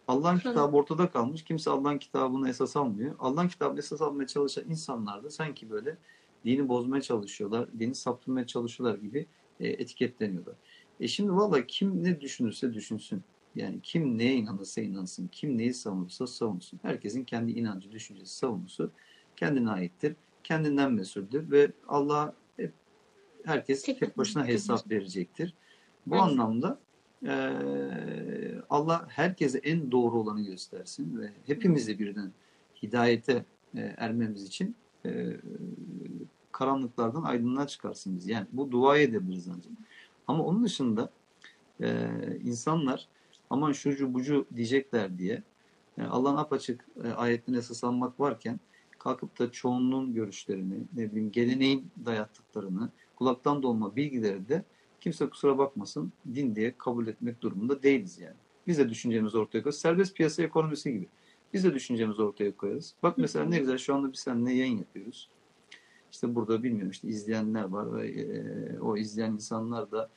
Allah'ın kitabı ortada kalmış. Kimse Allah'ın kitabını esas almıyor. Allah'ın kitabını esas almaya çalışan insanlar da sanki böyle dini bozmaya çalışıyorlar, dini saptırmaya çalışıyorlar gibi e, etiketleniyorlar. E şimdi valla kim ne düşünürse düşünsün. Yani kim neye inanırsa inansın, kim neyi savunursa savunsun. Herkesin kendi inancı, düşüncesi, savunusu kendine aittir. Kendinden mesuldür ve Allah hep, herkes
Tek
başına
başına
hesap verecektir. Bu
Evet.
anlamda e, Allah herkese en doğru olanı göstersin ve hepimizi birden hidayete e, ermemiz için e, karanlıklardan aydınlığa çıkarsın bizi. Yani bu dua edebiliriz ancak. Ama onun dışında e, insanlar aman şucu bucu diyecekler diye Allah'ın apaçık e, ayetlerine esas almak varken kalkıp da çoğunluğun görüşlerini, ne bileyim geleneğin dayattıklarını, kulaktan dolma bilgileri de kimse kusura bakmasın din diye kabul etmek durumunda değiliz yani. Biz de düşüncemizi ortaya koyarız. Serbest piyasa ekonomisi gibi. Biz de düşüncemizi ortaya koyarız. Bak mesela ne güzel şu anda biz seninle yayın yapıyoruz. İşte burada bilmiyorum işte izleyenler var ve e, o izleyen insanlar da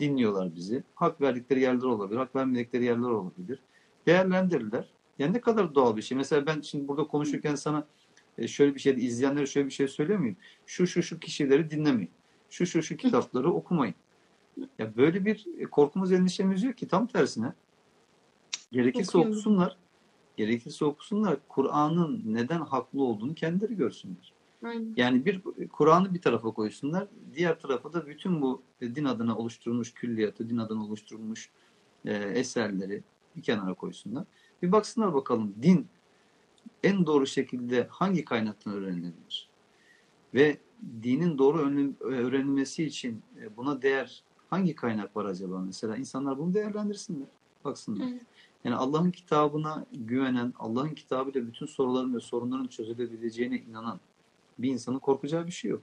dinliyorlar bizi. Hak verdikleri yerler olabilir, hak vermedikleri yerler olabilir. Değerlendirirler. Yani ne kadar doğal bir şey. Mesela ben şimdi burada konuşurken sana e, şöyle bir şey, izleyenlere şöyle bir şey söylüyor muyum? Şu şu şu kişileri dinlemeyin. Şu şu şu [laughs] kitapları okumayın. Ya böyle bir e, korkumuz, endişemiz yok ki tam tersine. Gerekirse
Okuyun.
okusunlar. Gerekirse okusunlar. Kur'an'ın neden haklı olduğunu kendileri görsünler.
Aynen.
Yani bir Kur'an'ı bir tarafa koysunlar. Diğer tarafa da bütün bu din adına oluşturulmuş külliyatı, din adına oluşturulmuş e, eserleri bir kenara koysunlar. Bir baksınlar bakalım din en doğru şekilde hangi kaynaktan öğrenilebilir? Ve dinin doğru öğrenilmesi için e, buna değer hangi kaynak var acaba mesela? İnsanlar bunu değerlendirsinler. Baksınlar.
Evet.
Yani Allah'ın kitabına güvenen, Allah'ın kitabıyla bütün soruların ve sorunların çözülebileceğine inanan bir insanın korkacağı bir şey yok.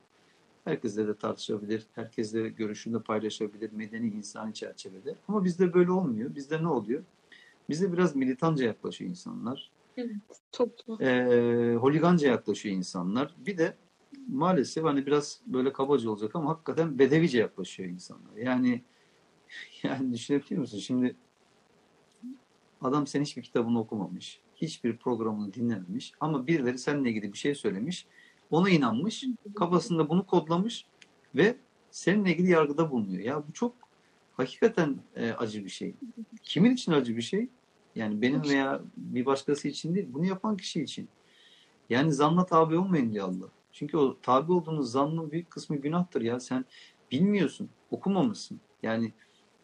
Herkesle de tartışabilir, herkesle görüşünü paylaşabilir, medeni insani çerçevede. Ama bizde böyle olmuyor. Bizde ne oluyor? Bizde biraz militanca yaklaşıyor insanlar.
Toplu.
Ee, holiganca yaklaşıyor insanlar. Bir de maalesef hani biraz böyle kabaca olacak ama hakikaten bedevice yaklaşıyor insanlar. Yani [laughs] yani düşünebiliyor musun? Şimdi adam senin hiçbir kitabını okumamış. Hiçbir programını dinlememiş. Ama birileri seninle ilgili bir şey söylemiş. Ona inanmış. Kafasında bunu kodlamış ve seninle ilgili yargıda bulunuyor. Ya bu çok hakikaten e, acı bir şey. Kimin için acı bir şey? Yani benim veya bir başkası için değil. Bunu yapan kişi için. Yani zanna tabi olmayın diyor Allah. Çünkü o tabi olduğunuz zannın büyük kısmı günahtır ya. Sen bilmiyorsun, okumamışsın. Yani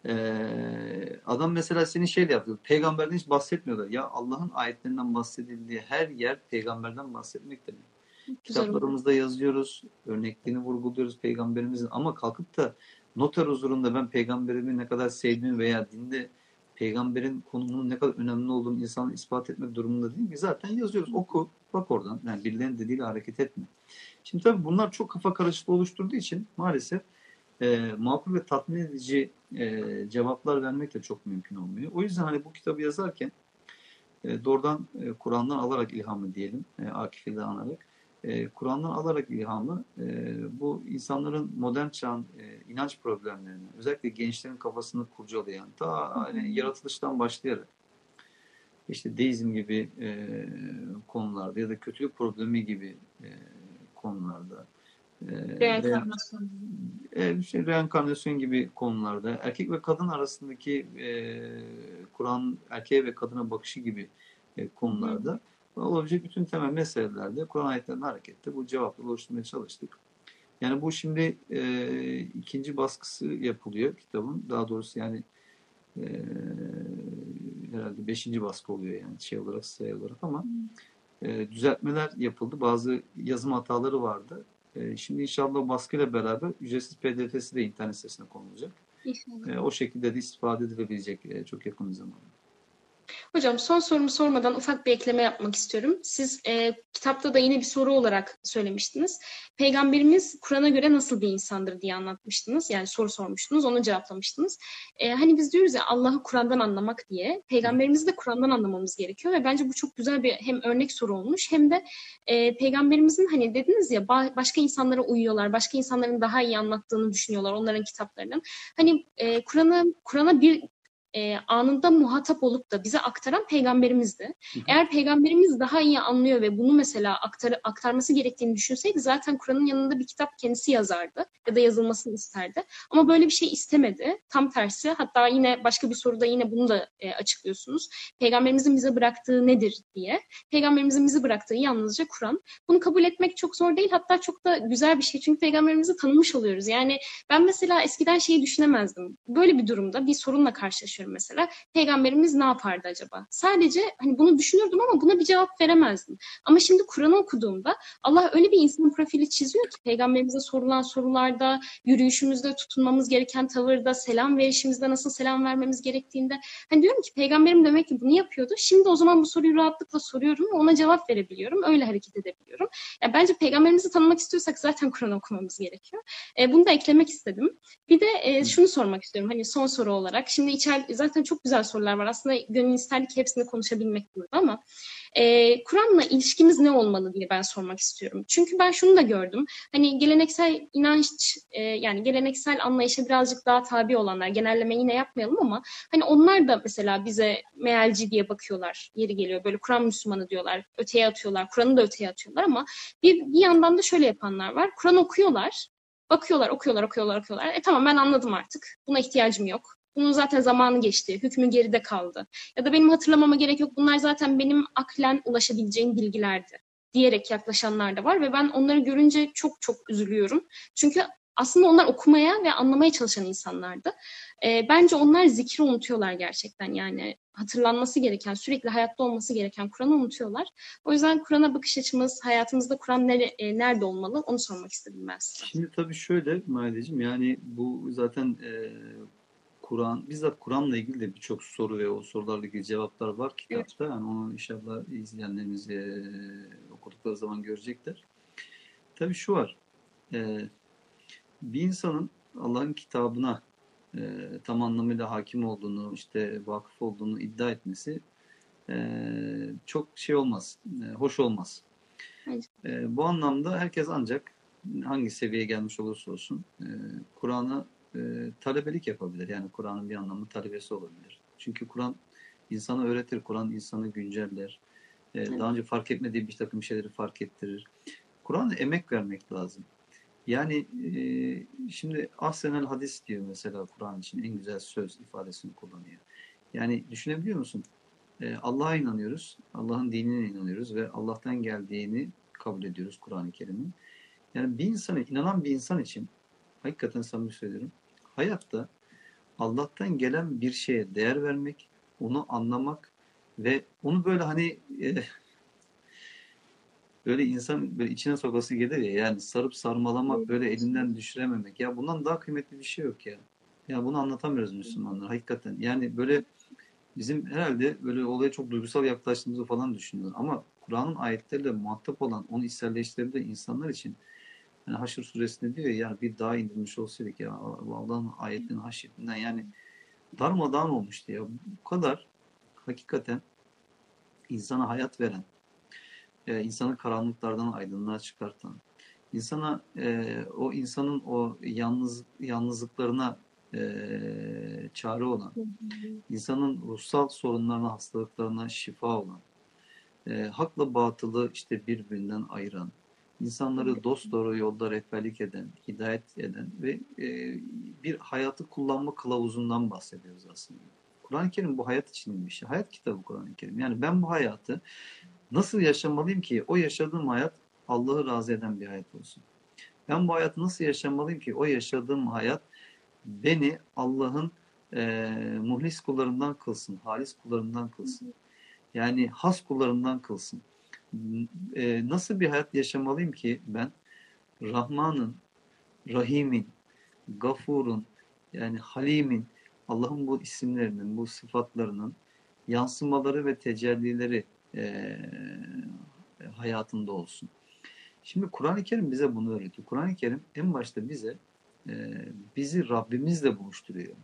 eee, adam mesela senin şeyle yapıyor. Peygamberden hiç bahsetmiyorlar. Ya Allah'ın ayetlerinden bahsedildiği her yer peygamberden bahsetmek demek.
Güzel.
Kitaplarımızda yazıyoruz, örnekliğini vurguluyoruz peygamberimizin ama kalkıp da noter huzurunda ben peygamberimi ne kadar sevdiğimi veya dinde peygamberin konumunun ne kadar önemli olduğunu insanın ispat etmek durumunda değil mi? Zaten yazıyoruz. Oku, bak oradan. Yani birilerinin dediğiyle hareket etme. Şimdi tabii bunlar çok kafa karışıklığı oluşturduğu için maalesef e, makul ve tatmin edici e, cevaplar vermek de çok mümkün olmuyor. O yüzden hani bu kitabı yazarken e, doğrudan e, Kur'an'dan alarak ilhamı diyelim, e, Akif'i de anarak e, Kur'an'dan alarak ilhamı e, bu insanların modern çağın e, inanç problemlerini özellikle gençlerin kafasını kurcalayan ta hani yaratılıştan başlayarak işte deizm gibi e, konularda ya da kötülük problemi gibi e, konularda e,
Reenkarnasyon.
e, şey, reenkarnasyon gibi konularda erkek ve kadın arasındaki e, Kur'an erkeğe ve kadına bakışı gibi e, konularda olabilecek bütün temel meselelerde Kur'an ayetlerinden hareketle bu cevapları oluşturmaya çalıştık. Yani bu şimdi e, ikinci baskısı yapılıyor kitabın. Daha doğrusu yani e, herhalde beşinci baskı oluyor yani şey olarak sayı olarak ama e, düzeltmeler yapıldı. Bazı yazım hataları vardı. E, şimdi inşallah baskıyla beraber ücretsiz pdf'si de internet sitesine konulacak. E, o şekilde de istifade edilebilecek e, çok yakın bir zamanda.
Hocam son sorumu sormadan ufak bir ekleme yapmak istiyorum. Siz e, kitapta da yine bir soru olarak söylemiştiniz. Peygamberimiz Kur'an'a göre nasıl bir insandır diye anlatmıştınız. Yani soru sormuştunuz, onu cevaplamıştınız. E, hani biz diyoruz ya Allah'ı Kur'an'dan anlamak diye. Peygamberimizi de Kur'an'dan anlamamız gerekiyor ve bence bu çok güzel bir hem örnek soru olmuş hem de e, Peygamberimizin hani dediniz ya ba- başka insanlara uyuyorlar, başka insanların daha iyi anlattığını düşünüyorlar onların kitaplarının. Hani e, Kur'an'ı Kur'an'a bir e, anında muhatap olup da bize aktaran peygamberimizdi. Eğer peygamberimiz daha iyi anlıyor ve bunu mesela aktar, aktarması gerektiğini düşünseydi zaten Kur'an'ın yanında bir kitap kendisi yazardı ya da yazılmasını isterdi. Ama böyle bir şey istemedi. Tam tersi hatta yine başka bir soruda yine bunu da e, açıklıyorsunuz. Peygamberimizin bize bıraktığı nedir diye. Peygamberimizin bize bıraktığı yalnızca Kur'an. Bunu kabul etmek çok zor değil hatta çok da güzel bir şey. Çünkü peygamberimizi tanımış oluyoruz. Yani ben mesela eskiden şeyi düşünemezdim. Böyle bir durumda bir sorunla karşılaşıyorum mesela. Peygamberimiz ne yapardı acaba? Sadece hani bunu düşünürdüm ama buna bir cevap veremezdim. Ama şimdi Kur'an'ı okuduğumda Allah öyle bir insan profili çiziyor ki peygamberimize sorulan sorularda, yürüyüşümüzde tutunmamız gereken tavırda, selam verişimizde nasıl selam vermemiz gerektiğinde. Hani diyorum ki peygamberim demek ki bunu yapıyordu. Şimdi o zaman bu soruyu rahatlıkla soruyorum ve ona cevap verebiliyorum. Öyle hareket edebiliyorum. Yani bence peygamberimizi tanımak istiyorsak zaten Kur'an okumamız gerekiyor. E, bunu da eklemek istedim. Bir de e, şunu sormak istiyorum hani son soru olarak. Şimdi içeride zaten çok güzel sorular var. Aslında gönül isterdi ki hepsini konuşabilmek burada ama e, Kur'an'la ilişkimiz ne olmalı diye ben sormak istiyorum. Çünkü ben şunu da gördüm. Hani geleneksel inanç e, yani geleneksel anlayışa birazcık daha tabi olanlar genelleme yine yapmayalım ama hani onlar da mesela bize mealci diye bakıyorlar. Yeri geliyor böyle Kur'an Müslümanı diyorlar. Öteye atıyorlar. Kur'an'ı da öteye atıyorlar ama bir, bir yandan da şöyle yapanlar var. Kur'an okuyorlar. Bakıyorlar, okuyorlar, okuyorlar, okuyorlar. E tamam ben anladım artık. Buna ihtiyacım yok. Bunun zaten zamanı geçti. Hükmü geride kaldı. Ya da benim hatırlamama gerek yok. Bunlar zaten benim aklen ulaşabileceğim bilgilerdi diyerek yaklaşanlar da var ve ben onları görünce çok çok üzülüyorum. Çünkü aslında onlar okumaya ve anlamaya çalışan insanlardı. E, bence onlar zikri unutuyorlar gerçekten yani hatırlanması gereken, sürekli hayatta olması gereken Kur'an'ı unutuyorlar. O yüzden Kur'an'a bakış açımız, hayatımızda Kur'an nere, e, nerede olmalı onu sormak istedim ben size.
Şimdi tabii şöyle Maideciğim yani bu zaten e, Kur'an, bizzat Kur'an'la ilgili de birçok soru ve o sorularla ilgili cevaplar var kitapta. Yani onu inşallah izleyenlerimiz e, okudukları zaman görecekler. Tabii şu var, e, bir insanın Allah'ın kitabına e, tam anlamıyla hakim olduğunu, işte vakıf olduğunu iddia etmesi e, çok şey olmaz, e, hoş olmaz. E, bu anlamda herkes ancak hangi seviyeye gelmiş olursa olsun e, Kur'an'a e, talebelik yapabilir. Yani Kur'an'ın bir anlamda talebesi olabilir. Çünkü Kur'an insanı öğretir, Kur'an insanı günceller. E, evet. Daha önce fark etmediği bir takım şeyleri fark ettirir. Kur'an'a emek vermek lazım. Yani e, şimdi ahsenel hadis diyor mesela Kur'an için en güzel söz ifadesini kullanıyor. Yani düşünebiliyor musun? E, Allah'a inanıyoruz, Allah'ın dinine inanıyoruz ve Allah'tan geldiğini kabul ediyoruz Kur'an-ı Kerim'in. Yani bir insana, inanan bir insan için hakikaten samimi söylüyorum, hayatta Allah'tan gelen bir şeye değer vermek, onu anlamak ve onu böyle hani e, böyle insan böyle içine sokası gelir ya yani sarıp sarmalamak böyle elinden düşürememek ya bundan daha kıymetli bir şey yok ya. Ya bunu anlatamıyoruz Müslümanlar hakikaten. Yani böyle bizim herhalde böyle olaya çok duygusal yaklaştığımızı falan düşünüyorlar. Ama Kur'an'ın ayetleriyle muhatap olan, onu içselleştirdiği insanlar için yani Haşr suresinde diyor ya bir daha indirilmiş olsaydık ya Allah'ın ayetinin haşyetinden yani darmadağın olmuştu ya. Bu kadar hakikaten insana hayat veren, e, insanı karanlıklardan aydınlığa çıkartan, insana e, o insanın o yalnız yalnızlıklarına e, çare olan, insanın ruhsal sorunlarına, hastalıklarına şifa olan, e, hakla batılı işte birbirinden ayıran, insanları dost doğru yolda rehberlik eden, hidayet eden ve e, bir hayatı kullanma kılavuzundan bahsediyoruz aslında. Kur'an-ı Kerim bu hayat için bir şey. Hayat kitabı Kur'an-ı Kerim. Yani ben bu hayatı nasıl yaşamalıyım ki o yaşadığım hayat Allah'ı razı eden bir hayat olsun. Ben bu hayatı nasıl yaşamalıyım ki o yaşadığım hayat beni Allah'ın e, muhlis kullarından kılsın, halis kullarından kılsın. Yani has kullarından kılsın e, nasıl bir hayat yaşamalıyım ki ben Rahman'ın, Rahim'in, Gafur'un yani Halim'in Allah'ın bu isimlerinin, bu sıfatlarının yansımaları ve tecellileri e, hayatında olsun. Şimdi Kur'an-ı Kerim bize bunu öğretiyor. Kur'an-ı Kerim en başta bize e, bizi Rabbimizle buluşturuyor.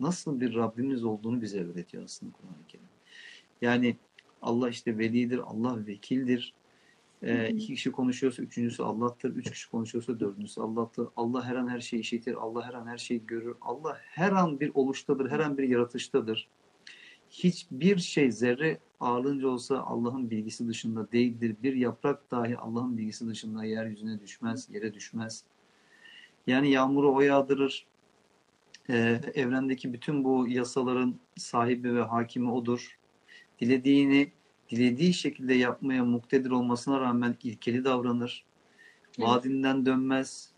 Nasıl bir Rabbimiz olduğunu bize öğretiyor aslında Kur'an-ı Kerim. Yani Allah işte velidir, Allah vekildir. E, iki kişi konuşuyorsa üçüncüsü Allah'tır. Üç kişi konuşuyorsa dördüncüsü Allah'tır. Allah her an her şeyi işitir. Allah her an her şeyi görür. Allah her an bir oluştadır. Her an bir yaratıştadır. Hiçbir şey zerre ağırlığınca olsa Allah'ın bilgisi dışında değildir. Bir yaprak dahi Allah'ın bilgisi dışında yeryüzüne düşmez, yere düşmez. Yani yağmuru o yağdırır. Ee, evrendeki bütün bu yasaların sahibi ve hakimi odur. Dilediğini dilediği şekilde yapmaya muktedir olmasına rağmen ilkeli davranır. Vaadinden dönmez,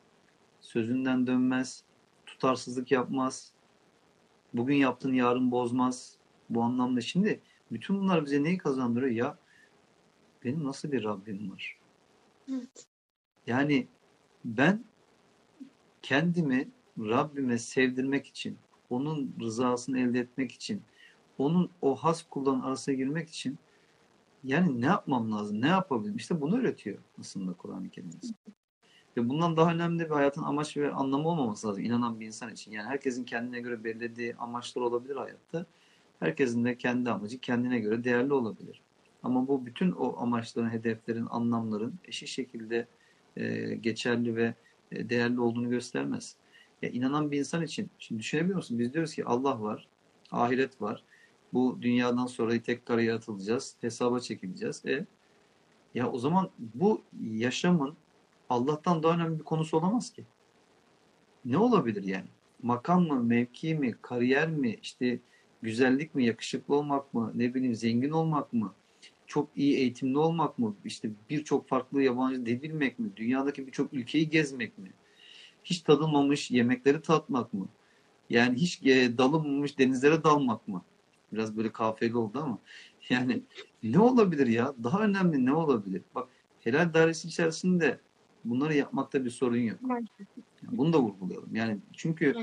sözünden dönmez, tutarsızlık yapmaz. Bugün yaptığını yarın bozmaz. Bu anlamda şimdi bütün bunlar bize neyi kazandırıyor? Ya benim nasıl bir Rabbim var?
Evet.
Yani ben kendimi Rabbime sevdirmek için, onun rızasını elde etmek için, onun o has kulların arasına girmek için yani ne yapmam lazım, ne yapabilirim? İşte bunu öğretiyor aslında Kur'an-ı Kerim. Ve bundan daha önemli bir hayatın amaç ve anlamı olmaması lazım inanan bir insan için. Yani herkesin kendine göre belirlediği amaçlar olabilir hayatta. Herkesin de kendi amacı kendine göre değerli olabilir. Ama bu bütün o amaçların, hedeflerin, anlamların eşit şekilde e, geçerli ve e, değerli olduğunu göstermez. Ya inanan bir insan için, şimdi düşünebiliyor musun? Biz diyoruz ki Allah var, ahiret var. Bu dünyadan sonra tekrar yaratılacağız, hesaba çekileceğiz. E, ya o zaman bu yaşamın Allah'tan daha önemli bir konusu olamaz ki. Ne olabilir yani? Makam mı, mevki mi, kariyer mi, işte güzellik mi, yakışıklı olmak mı, ne bileyim zengin olmak mı, çok iyi eğitimli olmak mı, işte birçok farklı yabancı dil mi, dünyadaki birçok ülkeyi gezmek mi, hiç tadılmamış yemekleri tatmak mı, yani hiç e, dalınmamış denizlere dalmak mı? Biraz böyle kafiyeli oldu ama [laughs] yani ne olabilir ya? Daha önemli ne olabilir? Bak helal dairesi içerisinde bunları yapmakta bir sorun yok. Yani bunu da vurgulayalım. Yani çünkü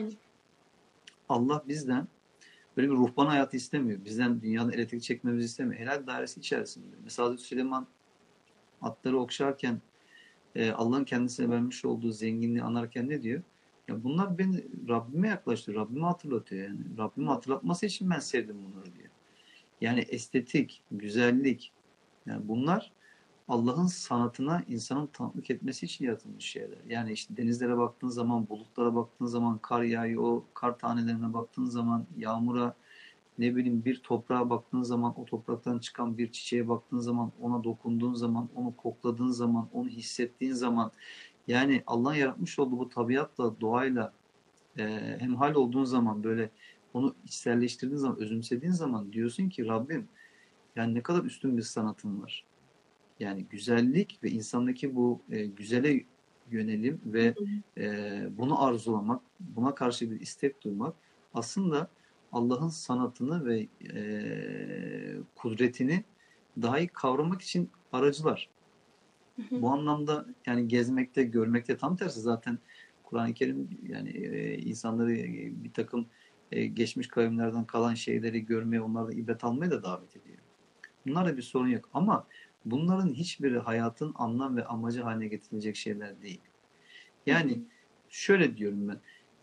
Allah bizden böyle bir ruhban hayatı istemiyor. Bizden dünyanın elektrik çekmemizi istemiyor. Helal dairesi içerisinde. Mesela Hazreti Süleyman atları okşarken e, Allah'ın kendisine vermiş olduğu zenginliği anarken ne diyor? Ya bunlar beni Rabbime yaklaştırıyor. Rabbime hatırlatıyor yani. Rabbime hatırlatması için ben sevdim bunları diyor. Yani estetik, güzellik yani bunlar Allah'ın sanatına insanın tanıklık etmesi için yaratılmış şeyler. Yani işte denizlere baktığın zaman, bulutlara baktığın zaman, kar yağıyor, o kar tanelerine baktığın zaman, yağmura, ne bileyim bir toprağa baktığın zaman, o topraktan çıkan bir çiçeğe baktığın zaman, ona dokunduğun zaman, onu kokladığın zaman, onu hissettiğin zaman, yani Allah'ın yaratmış olduğu bu tabiatla, doğayla e, hemhal olduğun zaman böyle onu içselleştirdiğin zaman, özümsediğin zaman diyorsun ki Rabbim yani ne kadar üstün bir sanatın var. Yani güzellik ve insandaki bu e, güzele yönelim ve e, bunu arzulamak, buna karşı bir istek duymak aslında Allah'ın sanatını ve e, kudretini daha iyi kavramak için aracılar. Bu anlamda yani gezmekte, görmekte tam tersi zaten Kur'an-ı Kerim yani e, insanları e, bir takım e, geçmiş kavimlerden kalan şeyleri görmeye, onlardan ibret almaya da davet ediyor. Bunlarda bir sorun yok ama bunların hiçbiri hayatın anlam ve amacı haline getirilecek şeyler değil. Yani şöyle diyorum ben.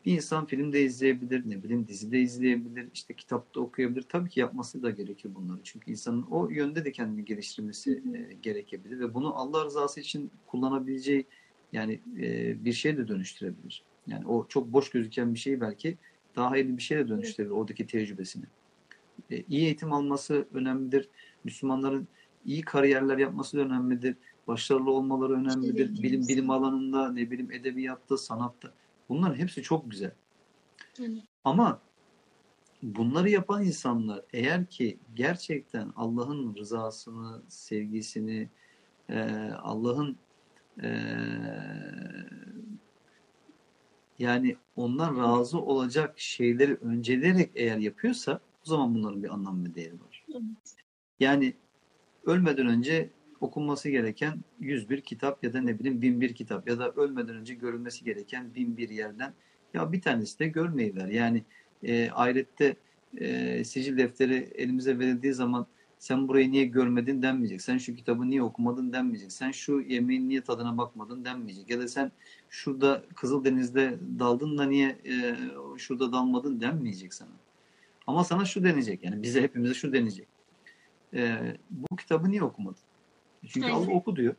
Bir insan filmde izleyebilir, ne bileyim dizide izleyebilir, işte kitapta okuyabilir. Tabii ki yapması da gerekir bunları. Çünkü insanın o yönde de kendini geliştirmesi e, gerekebilir ve bunu Allah rızası için kullanabileceği yani e, bir şeye de dönüştürebilir. Yani o çok boş gözüken bir şeyi belki daha hayırlı bir şeye de dönüştürebilir oradaki tecrübesini. E, iyi eğitim alması önemlidir. Müslümanların iyi kariyerler yapması önemlidir. Başarılı olmaları önemlidir. Bilim bilim alanında, ne bileyim edebiyatta, sanatta. Bunların hepsi çok güzel.
Evet.
Ama bunları yapan insanlar eğer ki gerçekten Allah'ın rızasını, sevgisini, e, Allah'ın e, yani ondan razı olacak şeyleri öncelerek eğer yapıyorsa o zaman bunların bir anlam ve değeri var.
Evet.
Yani ölmeden önce okunması gereken 101 kitap ya da ne bileyim 1001 kitap ya da ölmeden önce görülmesi gereken 1001 yerden ya bir tanesi de görmeyi ver. Yani e, ahirette e, sicil defteri elimize verildiği zaman sen burayı niye görmedin denmeyecek. Sen şu kitabı niye okumadın denmeyecek. Sen şu yemeğin niye tadına bakmadın denmeyecek. Ya da sen şurada Kızıldeniz'de daldın da niye e, şurada dalmadın denmeyecek sana. Ama sana şu denecek. Yani bize hepimize şu denecek. E, bu kitabı niye okumadın? Çünkü
Aynen.
Allah oku diyor.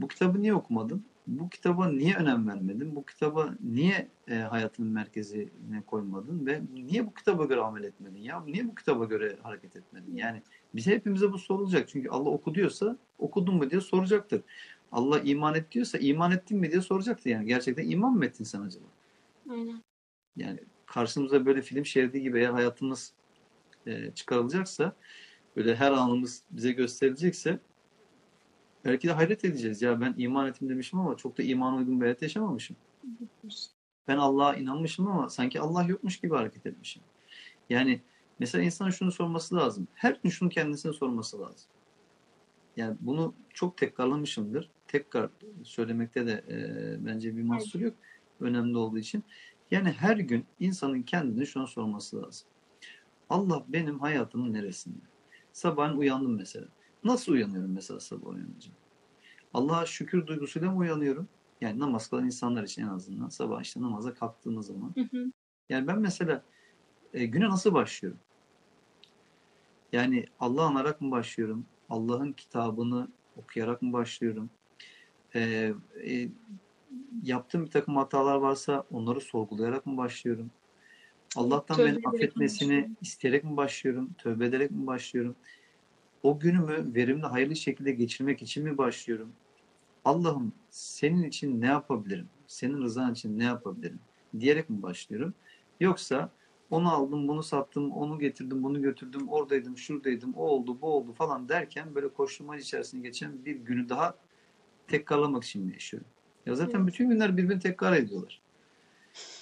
Bu kitabı niye okumadın? Bu kitaba niye önem vermedin? Bu kitaba niye e, hayatının merkezine koymadın ve niye bu kitaba göre amel etmedin? Ya niye bu kitaba göre hareket etmedin? Yani bize hepimize bu sorulacak. Çünkü Allah oku diyorsa okudun mu diye soracaktır. Allah iman et diyorsa iman ettin mi diye soracaktır. Yani gerçekten iman mı ettin sen acaba?
Aynen.
Yani karşımıza böyle film şeridi gibi eğer hayatımız e, çıkarılacaksa böyle her anımız bize gösterilecekse belki de hayret edeceğiz. Ya ben iman ettim demişim ama çok da iman uygun bir hayat yaşamamışım. Ben Allah'a inanmışım ama sanki Allah yokmuş gibi hareket etmişim. Yani mesela insan şunu sorması lazım. Her gün şunu kendisine sorması lazım. Yani bunu çok tekrarlamışımdır. Tekrar söylemekte de e, bence bir mahsur yok. Önemli olduğu için. Yani her gün insanın kendine şunu sorması lazım. Allah benim hayatımın neresinde? Sabahın uyandım mesela. Nasıl uyanıyorum mesela sabah uyanınca? Allah'a şükür duygusuyla mı uyanıyorum? Yani namaz kılan insanlar için en azından sabah işte namaza kalktığımız zaman.
Hı hı.
Yani ben mesela e, güne nasıl başlıyorum? Yani Allah anarak mı başlıyorum? Allah'ın kitabını okuyarak mı başlıyorum? E, e, yaptığım bir takım hatalar varsa onları sorgulayarak mı başlıyorum? Allah'tan
Tövbe
beni affetmesini isteyerek mi başlıyorum? Tövbe ederek mi başlıyorum? O günümü verimli, hayırlı şekilde geçirmek için mi başlıyorum? Allah'ım senin için ne yapabilirim? Senin rızan için ne yapabilirim? Diyerek mi başlıyorum? Yoksa onu aldım, bunu sattım, onu getirdim, bunu götürdüm, oradaydım, şuradaydım, o oldu, bu oldu falan derken böyle koşturmaca içerisinde geçen bir günü daha tekrarlamak için mi yaşıyorum? Ya zaten
Evet.
bütün günler birbirini tekrar ediyorlar.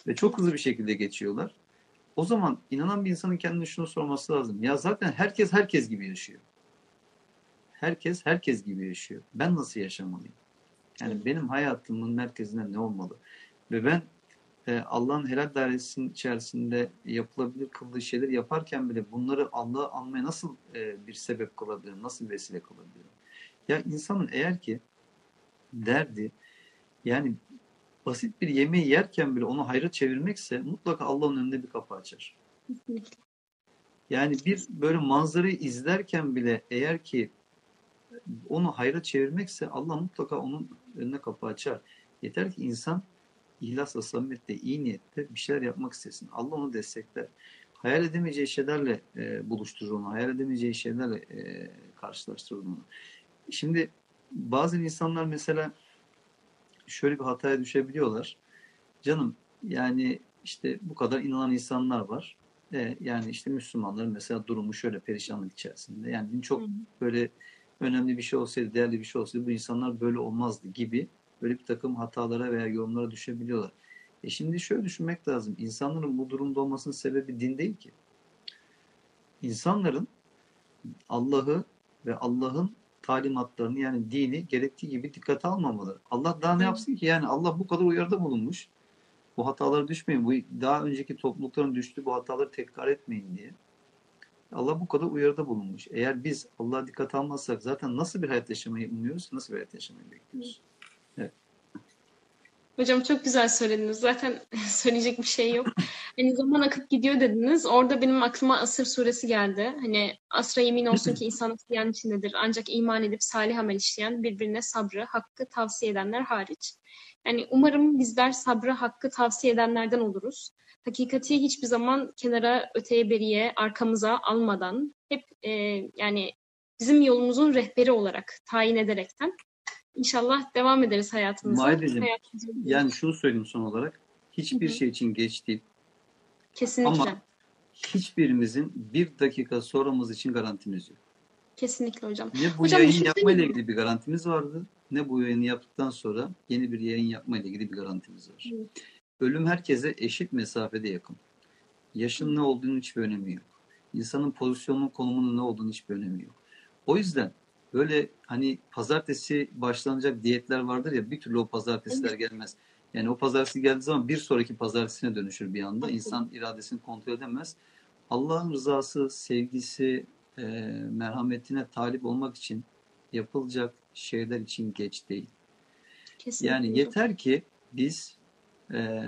Ve çok hızlı bir şekilde geçiyorlar. O zaman inanan bir insanın kendine şunu sorması lazım. Ya zaten herkes herkes gibi yaşıyor. Herkes herkes gibi yaşıyor. Ben nasıl yaşamalıyım? Yani benim hayatımın merkezinde ne olmalı? Ve ben e, Allah'ın helal dairesinin içerisinde yapılabilir kıldığı şeyler yaparken bile bunları Allah'ı anmaya nasıl e, bir sebep kılabilirim? Nasıl vesile kılabilirim? Ya insanın eğer ki derdi yani basit bir yemeği yerken bile onu hayra çevirmekse mutlaka Allah'ın önünde bir kapı açar. Yani bir böyle manzarayı izlerken bile eğer ki onu hayra çevirmekse Allah mutlaka onun önüne kapı açar. Yeter ki insan ihlasla, samimiyetle, iyi niyetle bir şeyler yapmak istesin. Allah onu destekler. Hayal edemeyeceği şeylerle e, buluşturur onu. Hayal edemeyeceği şeylerle e, karşılaştırır onu. Şimdi bazı insanlar mesela şöyle bir hataya düşebiliyorlar. Canım yani işte bu kadar inanan insanlar var. E, yani işte Müslümanların mesela durumu şöyle perişanlık içerisinde. Yani din çok
Hı hı.
böyle önemli bir şey olsaydı, değerli bir şey olsaydı bu insanlar böyle olmazdı gibi böyle bir takım hatalara veya yorumlara düşebiliyorlar. E şimdi şöyle düşünmek lazım. İnsanların bu durumda olmasının sebebi din değil ki. İnsanların Allah'ı ve Allah'ın talimatlarını yani dini gerektiği gibi dikkate almamaları. Allah daha ne yapsın ki? Yani Allah bu kadar uyarıda bulunmuş. Bu hatalara düşmeyin. Bu daha önceki toplulukların düştüğü bu hataları tekrar etmeyin diye. Allah bu kadar uyarıda bulunmuş. Eğer biz Allah'a dikkat almazsak zaten nasıl bir hayat yaşamayı umuyoruz? Nasıl bir hayat yaşamayı bekliyoruz?
Hocam çok güzel söylediniz. Zaten [laughs] söyleyecek bir şey yok. Hani zaman akıp gidiyor dediniz. Orada benim aklıma Asır suresi geldi. Hani asra yemin olsun ki insanlık ziyan içindedir. Ancak iman edip salih amel işleyen birbirine sabrı, hakkı tavsiye edenler hariç. Yani umarım bizler sabrı, hakkı tavsiye edenlerden oluruz. Hakikati hiçbir zaman kenara, öteye, beriye, arkamıza almadan hep e, yani bizim yolumuzun rehberi olarak tayin ederekten İnşallah devam ederiz hayatımıza.
Maideciğim,
Hayatımıza
Yani şunu söyleyeyim son olarak. Hiçbir
Hı hı.
şey için geç değil.
Kesinlikle.
Ama hiçbirimizin bir dakika sonramız için garantimiz yok.
Kesinlikle hocam.
Ne bu
Hocam,
yayın
düşünsene-
yapmayla ilgili bir garantimiz vardı. Ne bu yayını yaptıktan sonra yeni bir yayın yapmayla ilgili bir garantimiz var.
Evet.
Ölüm herkese eşit mesafede yakın. Yaşın ne olduğunun hiçbir önemi yok. İnsanın pozisyonunun konumunun ne olduğunun hiçbir önemi yok. O yüzden böyle hani pazartesi başlanacak diyetler vardır ya bir türlü o pazartesiler gelmez. Yani o pazartesi geldiği zaman bir sonraki pazartesine dönüşür bir anda.
Evet.
İnsan iradesini kontrol edemez. Allah'ın rızası, sevgisi, e, merhametine talip olmak için yapılacak şeyler için geç değil.
Kesinlikle.
Yani yeter ki biz e,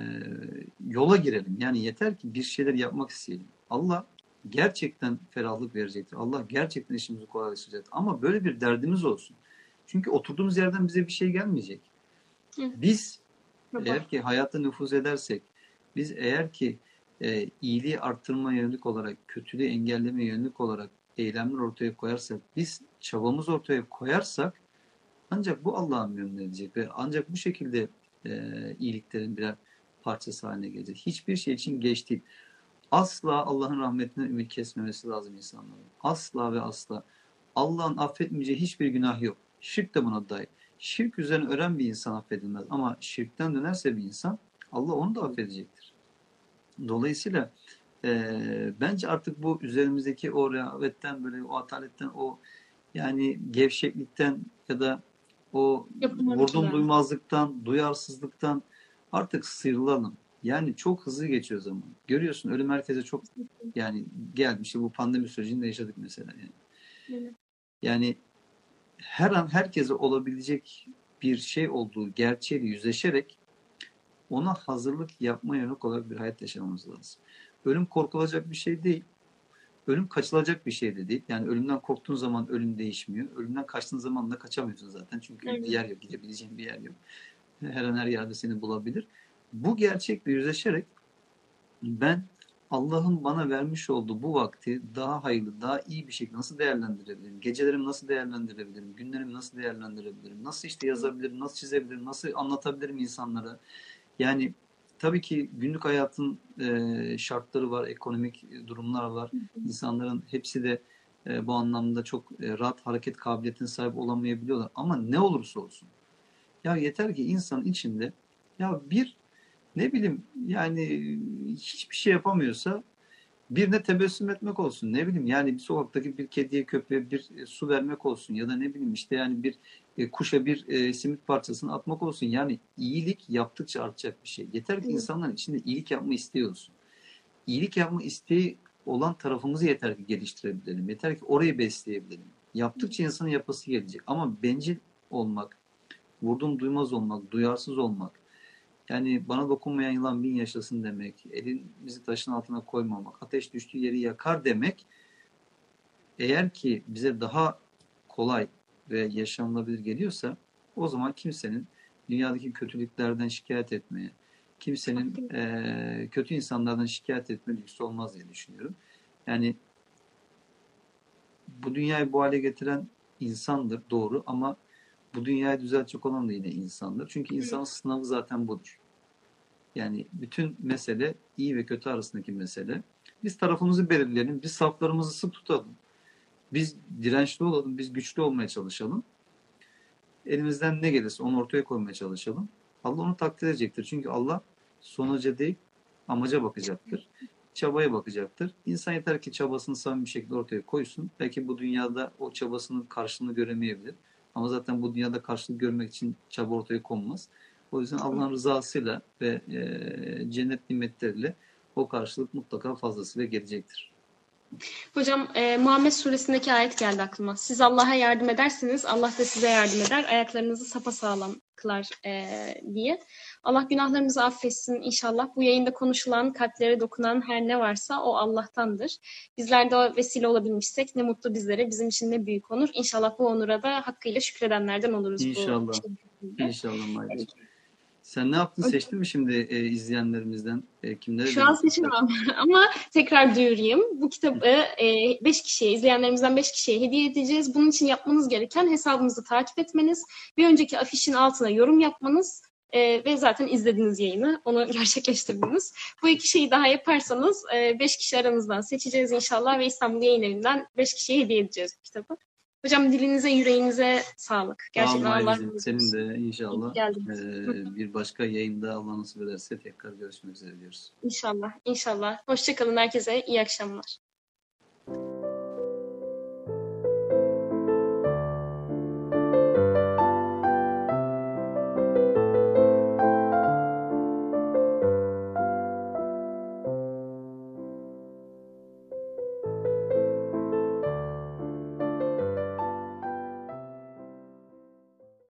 yola girelim. Yani yeter ki bir şeyler yapmak isteyelim. Allah gerçekten ferahlık verecektir. Allah gerçekten işimizi kolaylaştıracaktır. Ama böyle bir derdimiz olsun. Çünkü oturduğumuz yerden bize bir şey gelmeyecek. Biz
Baba.
eğer ki hayata nüfuz edersek, biz eğer ki e, iyiliği arttırma yönelik olarak, kötülüğü engelleme yönelik olarak eylemler ortaya koyarsak, biz çabamız ortaya koyarsak ancak bu Allah'ın memnun edecek ve ancak bu şekilde e, iyiliklerin birer parçası haline gelecek. Hiçbir şey için geç değil. Asla Allah'ın rahmetinden ümit kesmemesi lazım insanların. Asla ve asla. Allah'ın affetmeyeceği hiçbir günah yok. Şirk de buna dahil. Şirk üzerine ölen bir insan affedilmez. Ama şirkten dönerse bir insan Allah onu da affedecektir. Dolayısıyla e, bence artık bu üzerimizdeki o rehavetten böyle o ataletten o yani gevşeklikten ya da o vurdum duymazlıktan, duyarsızlıktan artık sıyrılalım. Yani çok hızlı geçiyor zaman. Görüyorsun ölüm herkese çok yani gelmiş. Bu pandemi sürecinde yaşadık mesela. Yani.
Evet.
Yani her an herkese olabilecek bir şey olduğu gerçeğiyle yüzleşerek ona hazırlık yapma yönelik olarak bir hayat yaşamamız lazım. Ölüm korkulacak bir şey değil. Ölüm kaçılacak bir şey de değil. Yani ölümden korktuğun zaman ölüm değişmiyor. Ölümden kaçtığın zaman da kaçamıyorsun zaten. Çünkü
Evet.
bir yer yok, gidebileceğin bir yer yok. Her an her yerde seni bulabilir. Bu gerçekle yüzleşerek ben Allah'ın bana vermiş olduğu bu vakti daha hayırlı, daha iyi bir şekilde nasıl değerlendirebilirim? Gecelerimi nasıl değerlendirebilirim? Günlerimi nasıl değerlendirebilirim? Nasıl işte yazabilirim? Nasıl çizebilirim? Nasıl anlatabilirim insanlara? Yani tabii ki günlük hayatın e, şartları var, ekonomik durumlar var. İnsanların hepsi de e, bu anlamda çok e, rahat hareket kabiliyetine sahip olamayabiliyorlar. Ama ne olursa olsun. Ya yeter ki insanın içinde ya bir ne bileyim yani hiçbir şey yapamıyorsa birine tebessüm etmek olsun. Ne bileyim yani bir sokaktaki bir kediye köpeğe bir e, su vermek olsun ya da ne bileyim işte yani bir e, kuşa bir e, simit parçasını atmak olsun. Yani iyilik yaptıkça artacak bir şey. Yeter ki insanların içinde iyilik yapma isteği olsun. İyilik yapma isteği olan tarafımızı yeter ki geliştirebilelim. Yeter ki orayı besleyebilelim. Yaptıkça insanın yapası gelecek. Ama bencil olmak, vurdum duymaz olmak, duyarsız olmak, yani bana dokunmayan yılan bin yaşasın demek, elimizi taşın altına koymamak, ateş düştüğü yeri yakar demek, eğer ki bize daha kolay ve yaşanılabilir geliyorsa, o zaman kimsenin dünyadaki kötülüklerden şikayet etmeye, kimsenin eee, kötü insanlardan şikayet etme lüksü olmaz diye düşünüyorum. Yani bu dünyayı bu hale getiren insandır, doğru ama bu dünyayı düzeltecek olan da yine insandır. Çünkü insanın sınavı zaten budur. Yani bütün mesele iyi ve kötü arasındaki mesele. Biz tarafımızı belirleyelim, biz saflarımızı sık tutalım. Biz dirençli olalım, biz güçlü olmaya çalışalım. Elimizden ne gelirse onu ortaya koymaya çalışalım. Allah onu takdir edecektir. Çünkü Allah sonuca değil, amaca bakacaktır. Çabaya bakacaktır. İnsan yeter ki çabasını samimi bir şekilde ortaya koysun. Belki bu dünyada o çabasının karşılığını göremeyebilir. Ama zaten bu dünyada karşılık görmek için çaba ortaya konmaz. O yüzden Allah'ın rızasıyla ve e, cennet nimetleriyle o karşılık mutlaka fazlasıyla gelecektir.
Hocam e, Muhammed suresindeki ayet geldi aklıma. Siz Allah'a yardım ederseniz Allah da size yardım eder. Ayaklarınızı sapasağlam kılar e, diye. Allah günahlarımızı affetsin inşallah. Bu yayında konuşulan, kalplere dokunan her ne varsa o Allah'tandır. Bizler de o vesile olabilmişsek ne mutlu bizlere. Bizim için ne büyük onur. İnşallah bu onura da hakkıyla şükredenlerden oluruz. bu
İnşallah.
şekilde.
İnşallah Mayra. Sen ne yaptın? Seçtin mi şimdi e, izleyenlerimizden? E, kimlere
Şu an seçemem [laughs] ama tekrar duyurayım. Bu kitabı 5 kişiye, izleyenlerimizden 5 kişiye hediye edeceğiz. Bunun için yapmanız gereken hesabımızı takip etmeniz, bir önceki afişin altına yorum yapmanız e, ve zaten izlediğiniz yayını, onu [laughs] gerçekleştirdiniz. Bu iki şeyi daha yaparsanız 5 kişi aranızdan seçeceğiz inşallah ve İstanbul Yayın Evi'nden 5 kişiye hediye edeceğiz bu kitabı. Hocam dilinize, yüreğinize sağlık. Gerçekten
Tamam,
Allah
Senin de inşallah e, bir başka yayında Allah nasip ederse tekrar görüşmek üzere diyoruz.
İnşallah, inşallah. Hoşçakalın herkese. İyi akşamlar.